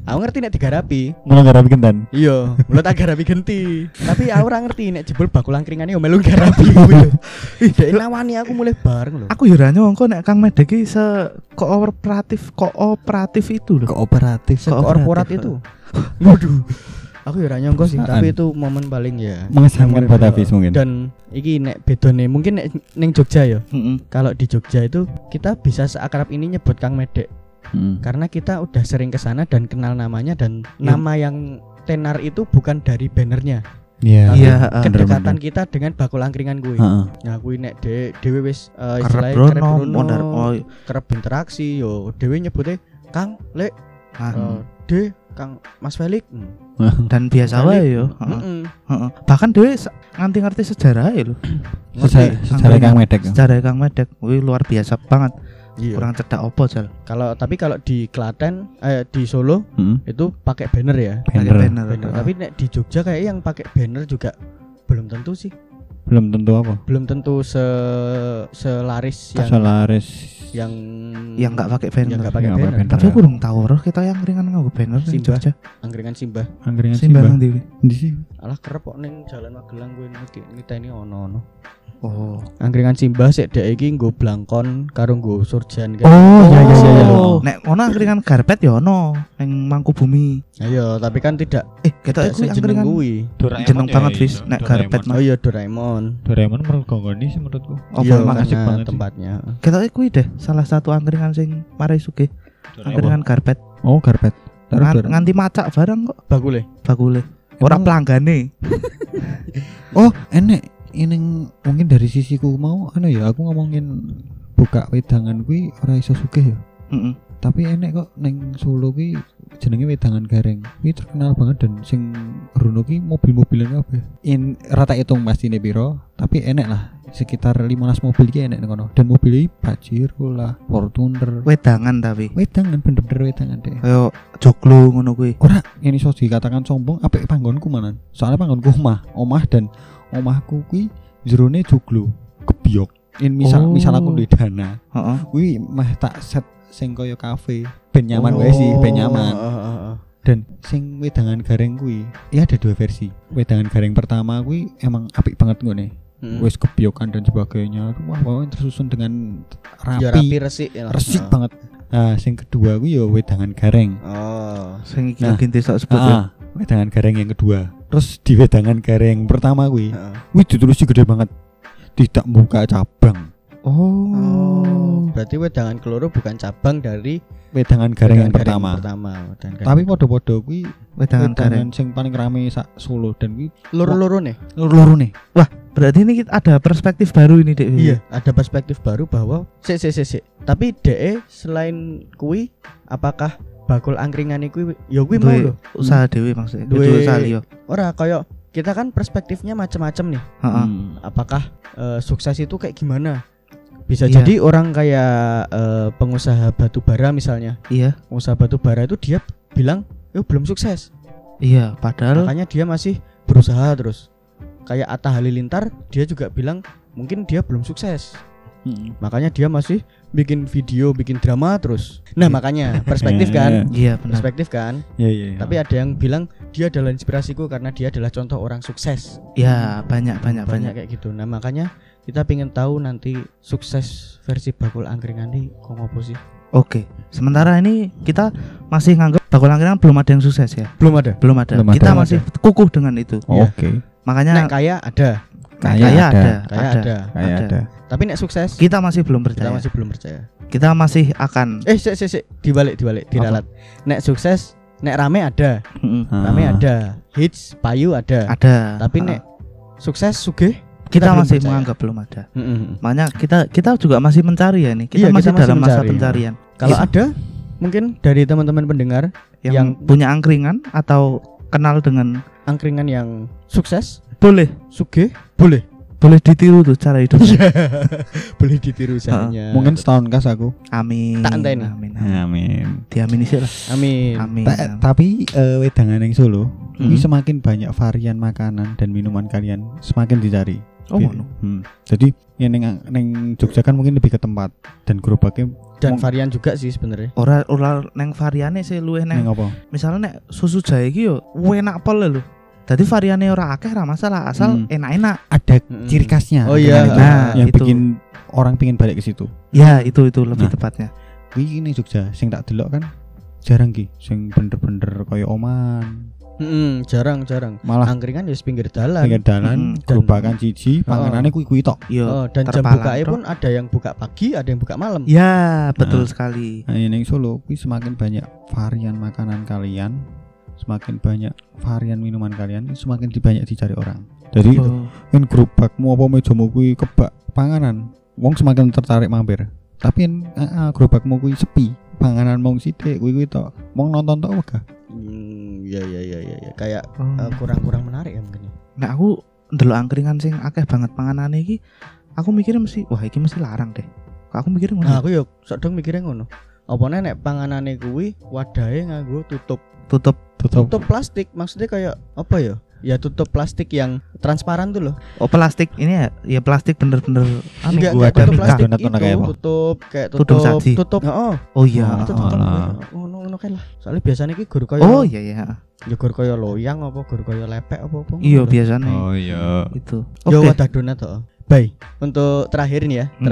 Speaker 2: Aku ngerti nek digarapi.
Speaker 3: mulai nggak rapi kentan
Speaker 2: Iya, mulut agak rapi genti. Tapi aku ora ngerti nek jebul bakul angkringane yo melu garapi kuwi lho. Ih, nawani aku mulai bareng lho.
Speaker 1: Aku yo ra nyongko nek Kang Medek iki se kooperatif kooperatif itu loh.
Speaker 3: kooperatif
Speaker 2: Korporat
Speaker 1: kooperatif.
Speaker 2: itu. Waduh. Aku yo ora nyangka sih, tapi itu momen paling ya.
Speaker 3: mengesankan buat
Speaker 2: memorable.
Speaker 3: Hafiz mungkin
Speaker 2: Dan iki nek bedone mungkin nek ning Jogja ya.
Speaker 1: Heeh.
Speaker 2: Kalau di Jogja itu kita bisa seakrab ini nyebut Kang Medek
Speaker 3: Hmm.
Speaker 2: karena kita udah sering ke sana dan kenal namanya dan
Speaker 1: Iya.
Speaker 2: nama yang tenar itu bukan dari bannernya.
Speaker 3: Iya.
Speaker 1: Iya,
Speaker 2: Tapi
Speaker 1: heeh.
Speaker 2: kedekatan kita dengan bakul angkringan gue.
Speaker 3: Heeh.
Speaker 2: Nah, kuwi nek de, dhewe wis uh, istilahnya kerep Brono,
Speaker 1: oh,
Speaker 2: kerep interaksi yo dhewe nyebutnya Kang Lek
Speaker 1: ah.
Speaker 2: uh, De Kang Mas Felix. Hmm.
Speaker 1: dan biasa wae yo. Heeh. Heeh. Bahkan dhewe nganti ngerti sejarah lho.
Speaker 3: Sejarah sejarah Kang Medek. ya?
Speaker 1: Sejarah Kang Medek. Wih luar biasa banget.
Speaker 2: Iya.
Speaker 1: Kurang cedak opo jal.
Speaker 2: Kalau tapi kalau di Klaten eh di Solo
Speaker 3: Heeh.
Speaker 2: itu pakai banner ya.
Speaker 1: Pakai
Speaker 3: Banner.
Speaker 1: banner.
Speaker 2: Banner.
Speaker 1: Heeh.
Speaker 2: Tapi nek di Jogja kayak yang pakai banner juga belum tentu sih.
Speaker 3: Belum tentu apa.
Speaker 2: Belum tentu se selaris yang
Speaker 3: Solaris.
Speaker 2: yang
Speaker 1: yang nggak pakai banner.
Speaker 2: yang nggak pakai banner.
Speaker 1: Tapi aku belum tahu roh kita yang ringan nganggo banner di
Speaker 2: Simbah.
Speaker 1: Jogja.
Speaker 2: Angkringan Simbah.
Speaker 3: Angkringan
Speaker 1: nang ndi?
Speaker 3: Di sih.
Speaker 2: Alah kerep kok ning Jalan Magelang gue niki kita ini ono-ono.
Speaker 1: Oh.
Speaker 2: Angkringan Simbah sik dek iki nggo blangkon karo nggo surjan kan.
Speaker 3: Oh, iya, iya, iya, iya.
Speaker 1: Oh, nek ono angkringan karpet ya ono ning Mangkubumi.
Speaker 2: Ayo, tapi kan tidak
Speaker 1: Eh, kita
Speaker 2: tidak
Speaker 1: iku angkringan
Speaker 2: kuwi.
Speaker 1: jeneng banget wis nek karpet
Speaker 2: Oh iya Doraemon.
Speaker 3: Doraemon menurut Gongoni sih menurutku.
Speaker 1: Oh,
Speaker 2: iya,
Speaker 3: asik
Speaker 2: karena
Speaker 3: banget
Speaker 2: tempatnya.
Speaker 1: Kita kuwi deh salah satu angkringan sing marai sugih. Angkringan karpet.
Speaker 3: Oh,
Speaker 1: Ngan-
Speaker 3: Dora-
Speaker 1: nganti macak barang kok
Speaker 2: Bagule.
Speaker 1: bakule. Ora pelanggane.
Speaker 3: Oh, enek ini mungkin dari sisiku mau anu ya aku ngomongin buka wedangan kuwi ora iso sugih ya.
Speaker 1: Heeh.
Speaker 3: Tapi enek kok neng Solo kuwi jenenge wedangan gareng. Kuwi terkenal banget dan sing rono ki mobil-mobilan kabeh. In rata hitung pasti piro, tapi enek lah sekitar 15 mobil ki enek kono. Dan mobil iki Pajero lah, Fortuner.
Speaker 1: Wedangan tapi.
Speaker 3: Wedangan bener-bener wedangan deh.
Speaker 1: Kayak joglo ngono kuwi.
Speaker 3: Ora, ini iso dikatakan sombong apik panggonku manan. Soalnya panggonku omah, omah dan omahku kuwi jerone joglo, kebiok. In misal
Speaker 1: Oh.
Speaker 3: misal aku duwe dana,
Speaker 1: Heeh.
Speaker 3: kuwi mah tak set sing kaya kafe, ben nyaman
Speaker 2: Oh.
Speaker 3: wae sih, ben nyaman.
Speaker 2: Heeh, heeh, heeh.
Speaker 3: Dan sing wedangan gareng kuwi, ya ada dua versi. Wedangan gareng pertama kuwi emang apik banget ngene.
Speaker 2: Hmm.
Speaker 3: Wis kebiokan dan sebagainya. Wah, wah tersusun dengan
Speaker 2: Ya
Speaker 3: rapi,
Speaker 2: rapi resik ya.
Speaker 3: resik
Speaker 2: Heeh.
Speaker 3: banget. Nah, sing kedua kuwi ya wedangan gareng.
Speaker 2: Oh.
Speaker 1: Sing iki
Speaker 3: Nah.
Speaker 1: lagi tok sebut ya.
Speaker 3: Wedangan gareng yang kedua. Terus di wedangan gareng pertama kuwi,
Speaker 2: Heeh.
Speaker 3: wih ditulisnya gede banget. Tidak membuka cabang.
Speaker 1: Oh.
Speaker 2: Berarti wedangan keloro bukan cabang dari
Speaker 3: Wedangan gareng yang pertama.
Speaker 2: pertama. Gareng.
Speaker 3: Tapi podo-podo kuwi
Speaker 1: Wedangan gareng.
Speaker 3: wedangan sing paling rame sak Solo dan kuwi
Speaker 2: loro-loro nih.
Speaker 3: loro nih.
Speaker 1: Berarti ini kita ada perspektif baru ini, Dek.
Speaker 2: Iya, ada perspektif baru bahwa sik sik sik sik. Tapi DE selain kui apakah bakul angkringan kuwi ya kuwi mau lho.
Speaker 1: usaha dhewe maksudnya.
Speaker 2: Duwe-
Speaker 1: usaha liya.
Speaker 2: Ora kayak kita kan perspektifnya macam-macam nih.
Speaker 1: Heeh.
Speaker 3: Hmm.
Speaker 2: Apakah eh, sukses itu kayak gimana? Bisa
Speaker 1: Iya.
Speaker 2: jadi orang kayak eh, pengusaha batu bara misalnya.
Speaker 1: Iya.
Speaker 2: Pengusaha batu bara itu dia bilang, "Yo belum sukses."
Speaker 1: Iya, padahal
Speaker 2: Makanya dia masih berusaha terus. Kayak Atta Halilintar, dia juga bilang mungkin dia belum sukses.
Speaker 3: Mm.
Speaker 2: Makanya dia masih bikin video, bikin drama terus. Nah,
Speaker 1: Iya.
Speaker 2: makanya perspektif
Speaker 3: Iya,
Speaker 2: kan?
Speaker 1: Iya benar.
Speaker 2: Perspektif kan?
Speaker 3: Ya ya. ya.
Speaker 2: Tapi ada yang bilang dia adalah inspirasiku karena dia adalah contoh orang sukses.
Speaker 1: Ya banyak banyak
Speaker 2: Banyak
Speaker 1: banyak.
Speaker 2: kayak gitu. Nah, makanya kita pengen tahu nanti sukses versi bakul angkringan ini kok ngopo sih?
Speaker 1: Oke. Sementara ini kita masih nganggap bakul angkringan belum ada yang sukses ya.
Speaker 2: Belum ada.
Speaker 1: Belum ada.
Speaker 3: Belum ada.
Speaker 1: kita
Speaker 2: Belum
Speaker 1: masih kukuh dengan itu.
Speaker 3: Oh, Oke.
Speaker 1: Makanya
Speaker 2: Nek kaya ada,
Speaker 3: Kaya
Speaker 1: kaya
Speaker 3: ada.
Speaker 1: ada,
Speaker 2: kaya ada.
Speaker 3: Kayak
Speaker 1: Ada.
Speaker 3: ada.
Speaker 2: Tapi nek sukses
Speaker 1: Kita masih belum
Speaker 2: kita
Speaker 1: percaya.
Speaker 2: masih belum percaya.
Speaker 1: Kita masih akan
Speaker 2: Eh, sik sik sik, dibalik dibalik, diralat. Nek sukses, nek rame ada,
Speaker 1: Mm-mm.
Speaker 2: rame
Speaker 3: Ah.
Speaker 2: ada, hits, payu ada.
Speaker 1: ada.
Speaker 2: Tapi
Speaker 1: Ah.
Speaker 2: nek sukses sugih
Speaker 1: kita,
Speaker 2: belum
Speaker 1: masih
Speaker 2: percaya.
Speaker 1: menganggap belum ada.
Speaker 2: Mm-mm.
Speaker 1: Makanya kita kita juga masih mencari ya nih. Kita
Speaker 2: Iya, kita
Speaker 1: masih
Speaker 2: masih
Speaker 1: dalam masa
Speaker 2: mencari.
Speaker 1: pencarian.
Speaker 2: Kalau
Speaker 1: Iya.
Speaker 2: ada mungkin dari teman-teman pendengar
Speaker 1: Yang,
Speaker 2: yang-
Speaker 1: punya angkringan atau kenal dengan
Speaker 2: angkringan yang sukses,
Speaker 1: boleh
Speaker 2: sugih, boleh.
Speaker 1: Boleh ditiru tuh cara hidup.
Speaker 2: boleh ditiru usahanya.
Speaker 3: Mungkin setahun kas aku.
Speaker 1: Amin.
Speaker 2: Tak enteni.
Speaker 1: Amin. amin.
Speaker 3: Amin.
Speaker 1: Diamini sih lah.
Speaker 2: amin.
Speaker 1: Amin.
Speaker 3: Ta- tapi eh, wedangan yang Solo,
Speaker 1: Hmm.
Speaker 3: ini semakin banyak varian makanan dan minuman kalian semakin dicari.
Speaker 1: Oh, ngono.
Speaker 3: Hmm. Jadi ya neng neng Jogja kan mungkin lebih ke tempat dan gerobaknya
Speaker 2: Dan varian juga sih sebenarnya.
Speaker 1: Ora ora neng variane sih luwih
Speaker 3: neng
Speaker 1: neng.
Speaker 3: apa?
Speaker 1: Misalnya nek susu jahe iki yo enak pol lho. Dadi variane ora akeh ora masalah asal
Speaker 3: Hmm.
Speaker 1: enak-enak.
Speaker 3: Ada
Speaker 2: Mm-mm.
Speaker 3: ciri khasnya.
Speaker 2: Oh iya.
Speaker 3: itu.
Speaker 1: Nah,
Speaker 3: yang
Speaker 1: itu.
Speaker 3: bikin orang pingin balik ke situ.
Speaker 1: Ya, itu itu lebih
Speaker 3: Nah.
Speaker 1: tepatnya.
Speaker 3: Wih ini Jogja, sing tak delok kan jarang ki, sing bener-bener kaya oman.
Speaker 2: Mm-mm, jarang jarang.
Speaker 3: Malah
Speaker 2: Angkringan ya pinggir dalan.
Speaker 3: pinggir dalan.
Speaker 2: Dan-
Speaker 3: gerobakan cici, panganannya kuwi-kuwi tok.
Speaker 1: Yo.
Speaker 2: Oh, dan jam bukanya
Speaker 1: tok.
Speaker 2: pun ada yang buka pagi, ada yang buka malam.
Speaker 1: Ya, betul
Speaker 3: Nah.
Speaker 1: sekali.
Speaker 3: Nah, ini Solo, kuwi semakin banyak varian makanan kalian, semakin banyak varian minuman kalian, semakin banyak dicari orang. Jadi
Speaker 1: Oh.
Speaker 3: kan gerobakmu apa mejamu kuwi kebak panganan, wong semakin tertarik mampir. Tapi uh, gerobakmu kuwi sepi, panganan mong sithik kuwi kuwi tok. Mong nonton tok wegah.
Speaker 2: Hmm, ya ya ya ya, ya. kayak
Speaker 1: Oh.
Speaker 2: eh, kurang-kurang menarik ya mungkin. ya.
Speaker 1: Nah, aku ndelok angkringan sing akeh banget panganane iki, aku mikirnya mesti wah iki mesti larang deh. Kok aku mikirnya ngono.
Speaker 2: Nah, aku yuk sok dong mikirnya ngono. Apa nek panganane kuwi wadahe nganggo tutup
Speaker 1: tutup
Speaker 3: Tutup.
Speaker 2: tutup plastik maksudnya kayak apa ya? Ya tutup plastik yang transparan tuh loh.
Speaker 1: oh plastik ini ya ya plastik bener-bener anu
Speaker 2: Enggak,
Speaker 3: gua ada
Speaker 2: tutup plastik
Speaker 3: Donat
Speaker 2: itu,
Speaker 3: mana kayak
Speaker 2: tutup kayak
Speaker 1: Tudung
Speaker 2: tutup
Speaker 1: saji.
Speaker 2: tutup. Heeh.
Speaker 1: oh iya
Speaker 3: Ah,
Speaker 2: itu tutup. Ngono ngono kae lah. Soalnya biasanya iki gur kaya
Speaker 1: oh iya iya
Speaker 2: ya gur kaya loyang apa gur kaya lepek apa apa.
Speaker 1: iya biasanya
Speaker 3: Oh iya.
Speaker 1: itu
Speaker 2: Yo
Speaker 1: oke
Speaker 2: wadah donat toh. Bye. Untuk terakhir nih ya,
Speaker 1: Hmm.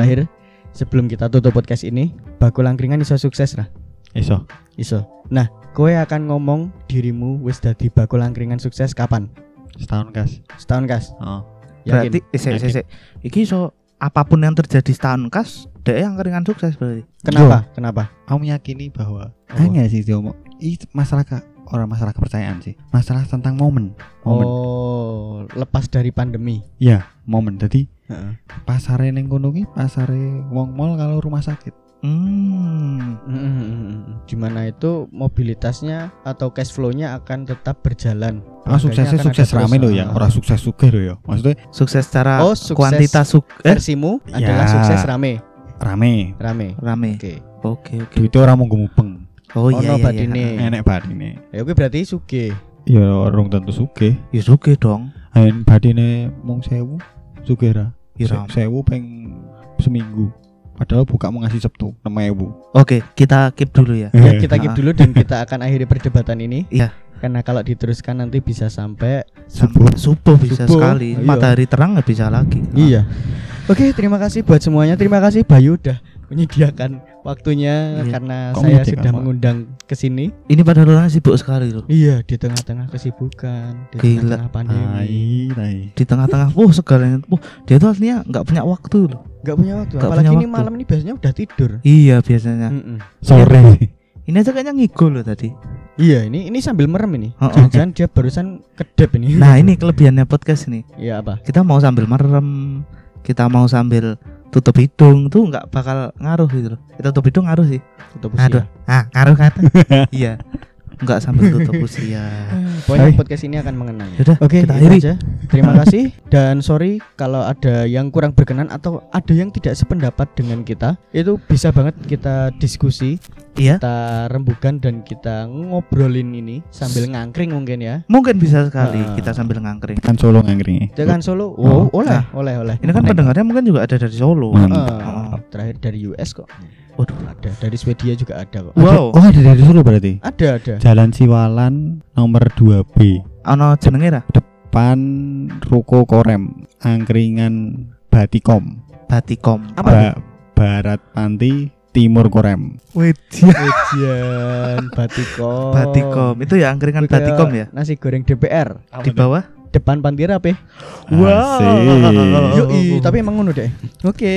Speaker 2: Sebelum kita tutup podcast ini, bakul angkringan iso sukses lah.
Speaker 3: Iso.
Speaker 2: Iso. Nah, kowe akan ngomong dirimu wis dadi bakul angkringan sukses kapan?
Speaker 3: Setahun kas.
Speaker 2: Setahun kas.
Speaker 3: Oh.
Speaker 2: Yakin?
Speaker 1: berarti sik, sik, sik. iki so apa pun yang terjadi setahun kas dek angkringan sukses berarti
Speaker 2: Kenapa? Kenapa?
Speaker 3: Aku meyakini bahwa hanya sih diomong. Masalah orang masalah kepercayaan sih. Masalah tentang momen. Momen.
Speaker 2: Oh, lepas dari pandemi.
Speaker 3: Ya, momen. Jadi
Speaker 2: Heeh.
Speaker 3: pasare ning kono ki pasare wong mall kalau rumah sakit.
Speaker 1: hmm
Speaker 2: Di mana itu mobilitasnya atau cash flow-nya akan tetap berjalan.
Speaker 3: Ah, suksesnya sukses rame loh ya, orang sukses sugih loh ya. Maksudnya
Speaker 1: sukses secara
Speaker 2: Oh, sukses
Speaker 1: kuantitas suk eh
Speaker 2: Versimu
Speaker 3: Ya.
Speaker 2: adalah sukses rame,
Speaker 3: rame.
Speaker 2: rame.
Speaker 1: rame
Speaker 2: Oke.
Speaker 1: oke oke
Speaker 3: Duitnya orang mau mupeng.
Speaker 1: oh iya
Speaker 2: Ono
Speaker 1: iya,
Speaker 2: badine.
Speaker 1: iya
Speaker 3: Enek badine.
Speaker 2: Ya oke berarti sugih.
Speaker 3: Ya orang tentu sugih.
Speaker 1: ya sugih dong
Speaker 3: Ayen badine mung sewu sugih ra.
Speaker 1: Ya,
Speaker 3: Se-. Sewu peng seminggu. Padahal buka mau ngasih Sabtu 6000.
Speaker 1: oke kita keep dulu ya
Speaker 2: Ya, kita keep
Speaker 1: Ah.
Speaker 2: dulu dan kita akan akhiri perdebatan ini.
Speaker 1: Iya.
Speaker 2: Karena kalau diteruskan nanti bisa sampai
Speaker 1: Sampai subuh bisa
Speaker 2: Subuh,
Speaker 1: sekali
Speaker 2: iya.
Speaker 1: matahari terang nggak bisa lagi
Speaker 2: Iya. Oke, terima kasih buat semuanya. Terima kasih Bayu udah menyediakan waktunya
Speaker 1: Iya.
Speaker 2: karena
Speaker 3: Kok
Speaker 2: saya sudah
Speaker 3: Pak?
Speaker 2: mengundang ke sini.
Speaker 1: ini pada orangnya sibuk sekali loh
Speaker 2: Iya, di tengah-tengah kesibukan, di
Speaker 1: Gila.
Speaker 2: tengah-tengah pandemi.
Speaker 3: Tai, tai.
Speaker 1: di tengah-tengah wah segalanya wah dia tuh aslinya nggak punya waktu loh
Speaker 2: Gak punya waktu.
Speaker 1: Nggak
Speaker 2: Apalagi
Speaker 1: punya
Speaker 2: ini
Speaker 1: waktu.
Speaker 2: malam ini biasanya udah tidur.
Speaker 1: iya biasanya
Speaker 2: Mm-mm.
Speaker 3: Sore.
Speaker 1: ini aja kayaknya ngigol loh tadi
Speaker 2: Iya, ini ini sambil merem ini.
Speaker 1: Oh, oh.
Speaker 2: Jangan-jangan dia barusan kedep ini.
Speaker 1: nah ini kelebihannya podcast ini
Speaker 2: Iya apa?
Speaker 1: kita mau sambil merem kita mau sambil tutup hidung tuh nggak bakal ngaruh gitu loh kita tutup hidung ngaruh sih
Speaker 2: Tutup
Speaker 1: aduh
Speaker 2: usia.
Speaker 1: ah ngaruh kata iya Enggak sambil tutup usia.
Speaker 2: Pokoknya
Speaker 3: Hai.
Speaker 2: podcast ini akan mengenang.
Speaker 1: Yaudah,
Speaker 2: Oke,
Speaker 1: kita
Speaker 2: itu
Speaker 1: akhiri.
Speaker 2: aja. Terima kasih dan sorry kalau ada yang kurang berkenan atau ada yang tidak sependapat dengan kita. Itu bisa banget kita diskusi,
Speaker 1: Iya.
Speaker 2: kita rembukan dan kita ngobrolin ini sambil ngangkring mungkin ya.
Speaker 1: Mungkin bisa sekali
Speaker 2: Ah.
Speaker 1: kita sambil ngangkring.
Speaker 3: Kan Solo ngangkringnya.
Speaker 2: Jangan Solo.
Speaker 3: Oh,
Speaker 2: Oh, oleh, oleh, oleh.
Speaker 1: Ini kan pendengarnya mungkin juga ada dari Solo.
Speaker 2: Ah, terakhir dari US kok.
Speaker 1: Waduh.
Speaker 2: Ada dari Swedia juga ada kok.
Speaker 1: Wow.
Speaker 3: Oh, ada dari Solo berarti.
Speaker 2: Ada, ada.
Speaker 3: Jalan Siwalan nomor 2B.
Speaker 1: Ono jenenge ra?
Speaker 3: Depan Ruko Korem, angkringan Batikom.
Speaker 1: Batikom.
Speaker 2: Apa
Speaker 3: Ba- Barat Panti, Timur Korem.
Speaker 1: Wedia.
Speaker 2: Ujian Batikom.
Speaker 1: Batikom. Itu ya angkringan
Speaker 2: Itu
Speaker 1: Batikom ya?
Speaker 2: Nasi goreng DPR
Speaker 1: Di bawah?
Speaker 2: depan panti rapi. Yo, tapi emang ngono deh. Oke.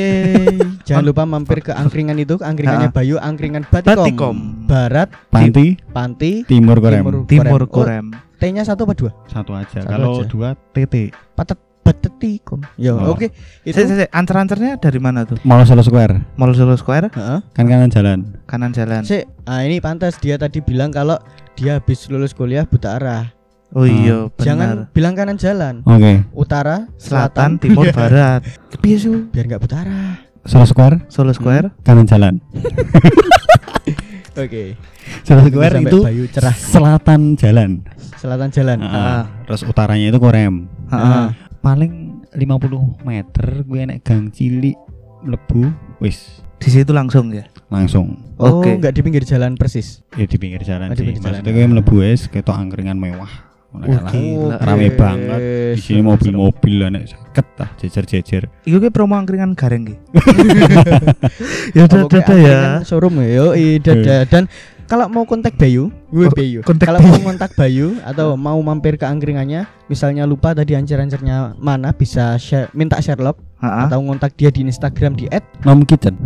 Speaker 2: Jangan lupa mampir ke angkringan itu, angkringannya. Bayu, angkringan Batikom.
Speaker 1: Batikom.
Speaker 2: Barat,
Speaker 3: Panti,
Speaker 2: Panti,
Speaker 3: Timur Korem.
Speaker 1: Timur
Speaker 2: Korem.
Speaker 1: Korem.
Speaker 2: T-nya satu apa dua?
Speaker 3: Satu aja.
Speaker 2: Satu
Speaker 3: Kalau
Speaker 2: aja.
Speaker 3: dua TT.
Speaker 2: Patet Batetikom. Yo,
Speaker 3: Oh.
Speaker 2: oke. Itu
Speaker 1: Itu ancer-ancernya dari mana tuh?
Speaker 3: Mall Solo Square,
Speaker 1: Mall Solo Square,
Speaker 2: Heeh.
Speaker 3: kan kanan jalan.
Speaker 1: kanan jalan.
Speaker 2: Sik, ah ini pantas dia tadi bilang kalau dia habis lulus kuliah buta arah.
Speaker 1: Oh iya,
Speaker 2: Jangan
Speaker 1: benar.
Speaker 2: bilang kanan jalan.
Speaker 3: Oke.
Speaker 2: Utara,
Speaker 1: Selatan, timur, barat. Piye su?
Speaker 2: biar nggak buta arah.
Speaker 3: Solo Square,
Speaker 1: Solo Square.
Speaker 3: kanan jalan.
Speaker 2: Oke.
Speaker 3: Solo
Speaker 2: Tunggu
Speaker 3: Square itu
Speaker 2: Bayu cerah.
Speaker 3: selatan jalan.
Speaker 2: Selatan jalan.
Speaker 3: Ah, Terus utaranya itu Korem.
Speaker 1: Heeh.
Speaker 3: Paling 50 meter gue naik gang cilik lebu wis
Speaker 1: Di situ langsung ya.
Speaker 3: langsung
Speaker 2: Oh,
Speaker 1: Oke.
Speaker 2: nggak di pinggir jalan persis.
Speaker 3: ya di pinggir jalan
Speaker 2: Oh, di
Speaker 3: sih
Speaker 2: pinggir jalan.
Speaker 3: maksudnya gue mlebu wis ketok angkringan mewah
Speaker 1: Gila.
Speaker 3: rame banget. di sini mobil-mobil lah nek seket lah jejer-jejer
Speaker 1: Iku ki promo angkringan gareng ki. ya dadah ya.
Speaker 2: Showroom ya. Yo, i, dadah. Dan kalau mau kontak Bayu, gue
Speaker 1: Oh,
Speaker 2: Bayu.
Speaker 1: kontak
Speaker 2: Kalau mau kontak Bayu atau mau mampir ke angkringannya, misalnya lupa tadi ancer-ancernya mana, bisa share, minta Sherlock
Speaker 1: Heeh.
Speaker 2: atau ngontak dia di Instagram di
Speaker 3: nom kitchen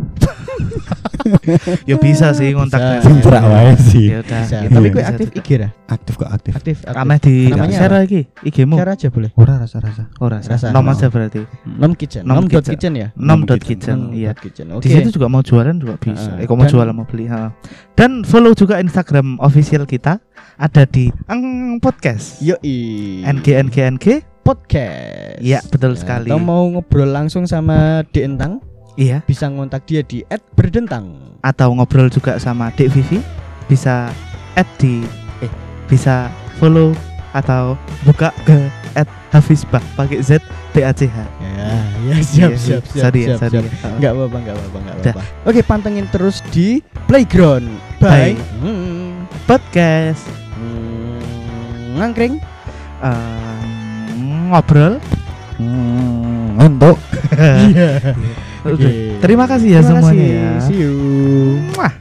Speaker 1: Ya bisa sih kontaknya.
Speaker 2: Bisa.
Speaker 3: Cintra wae sih
Speaker 1: Ya udah.
Speaker 2: Tapi gue aktif. IG lah.
Speaker 3: aktif kok aktif
Speaker 2: Aktif, aktif.
Speaker 1: Ramai di share lagi IG-mu.
Speaker 2: Share aja boleh.
Speaker 3: ora rasa-rasa
Speaker 1: Oh, rasa.
Speaker 2: Rasa.
Speaker 1: Nom
Speaker 2: Oh.
Speaker 1: aja berarti.
Speaker 2: Nom kitchen.
Speaker 1: Nom
Speaker 2: Nom, dot
Speaker 1: kitchen.
Speaker 2: ya.
Speaker 1: Nom dot
Speaker 3: kitchen.
Speaker 1: Iya. Di situ juga mau jualan juga bisa. Eh, mau jualan mau beli. ha. Dan follow juga Instagram official kita ada di Ang Podcast.
Speaker 2: Yoi.
Speaker 1: NGNGNG.
Speaker 2: Podcast.
Speaker 1: Iya, betul
Speaker 2: Nah,
Speaker 1: sekali.
Speaker 2: Atau mau ngobrol langsung sama Dek Entang,
Speaker 1: Iya.
Speaker 2: bisa ngontak dia di @berdentang.
Speaker 1: Atau ngobrol juga sama Dek Vivi bisa add di eh bisa follow atau buka ke at Hafizbah pakai Z B A C H.
Speaker 2: Ya, ya siap
Speaker 1: Iya,
Speaker 2: siap siap.
Speaker 1: sorry ya,
Speaker 2: siap,
Speaker 1: sorry
Speaker 2: siap.
Speaker 1: ya. Heeh.
Speaker 2: Enggak apa-apa, enggak apa-apa, enggak
Speaker 1: Dah.
Speaker 2: apa-apa. Oke, pantengin terus di Playground. Bye.
Speaker 1: Bye.
Speaker 2: Hmm.
Speaker 1: Podcast
Speaker 2: Hmm, ngangkring.
Speaker 1: eh, ngobrol.
Speaker 3: hmm, untuk
Speaker 2: Iya.
Speaker 1: Udah. Terima kasih ya
Speaker 2: Terima
Speaker 1: semuanya
Speaker 2: kasih.
Speaker 1: ya.
Speaker 2: See you.
Speaker 1: Mwah.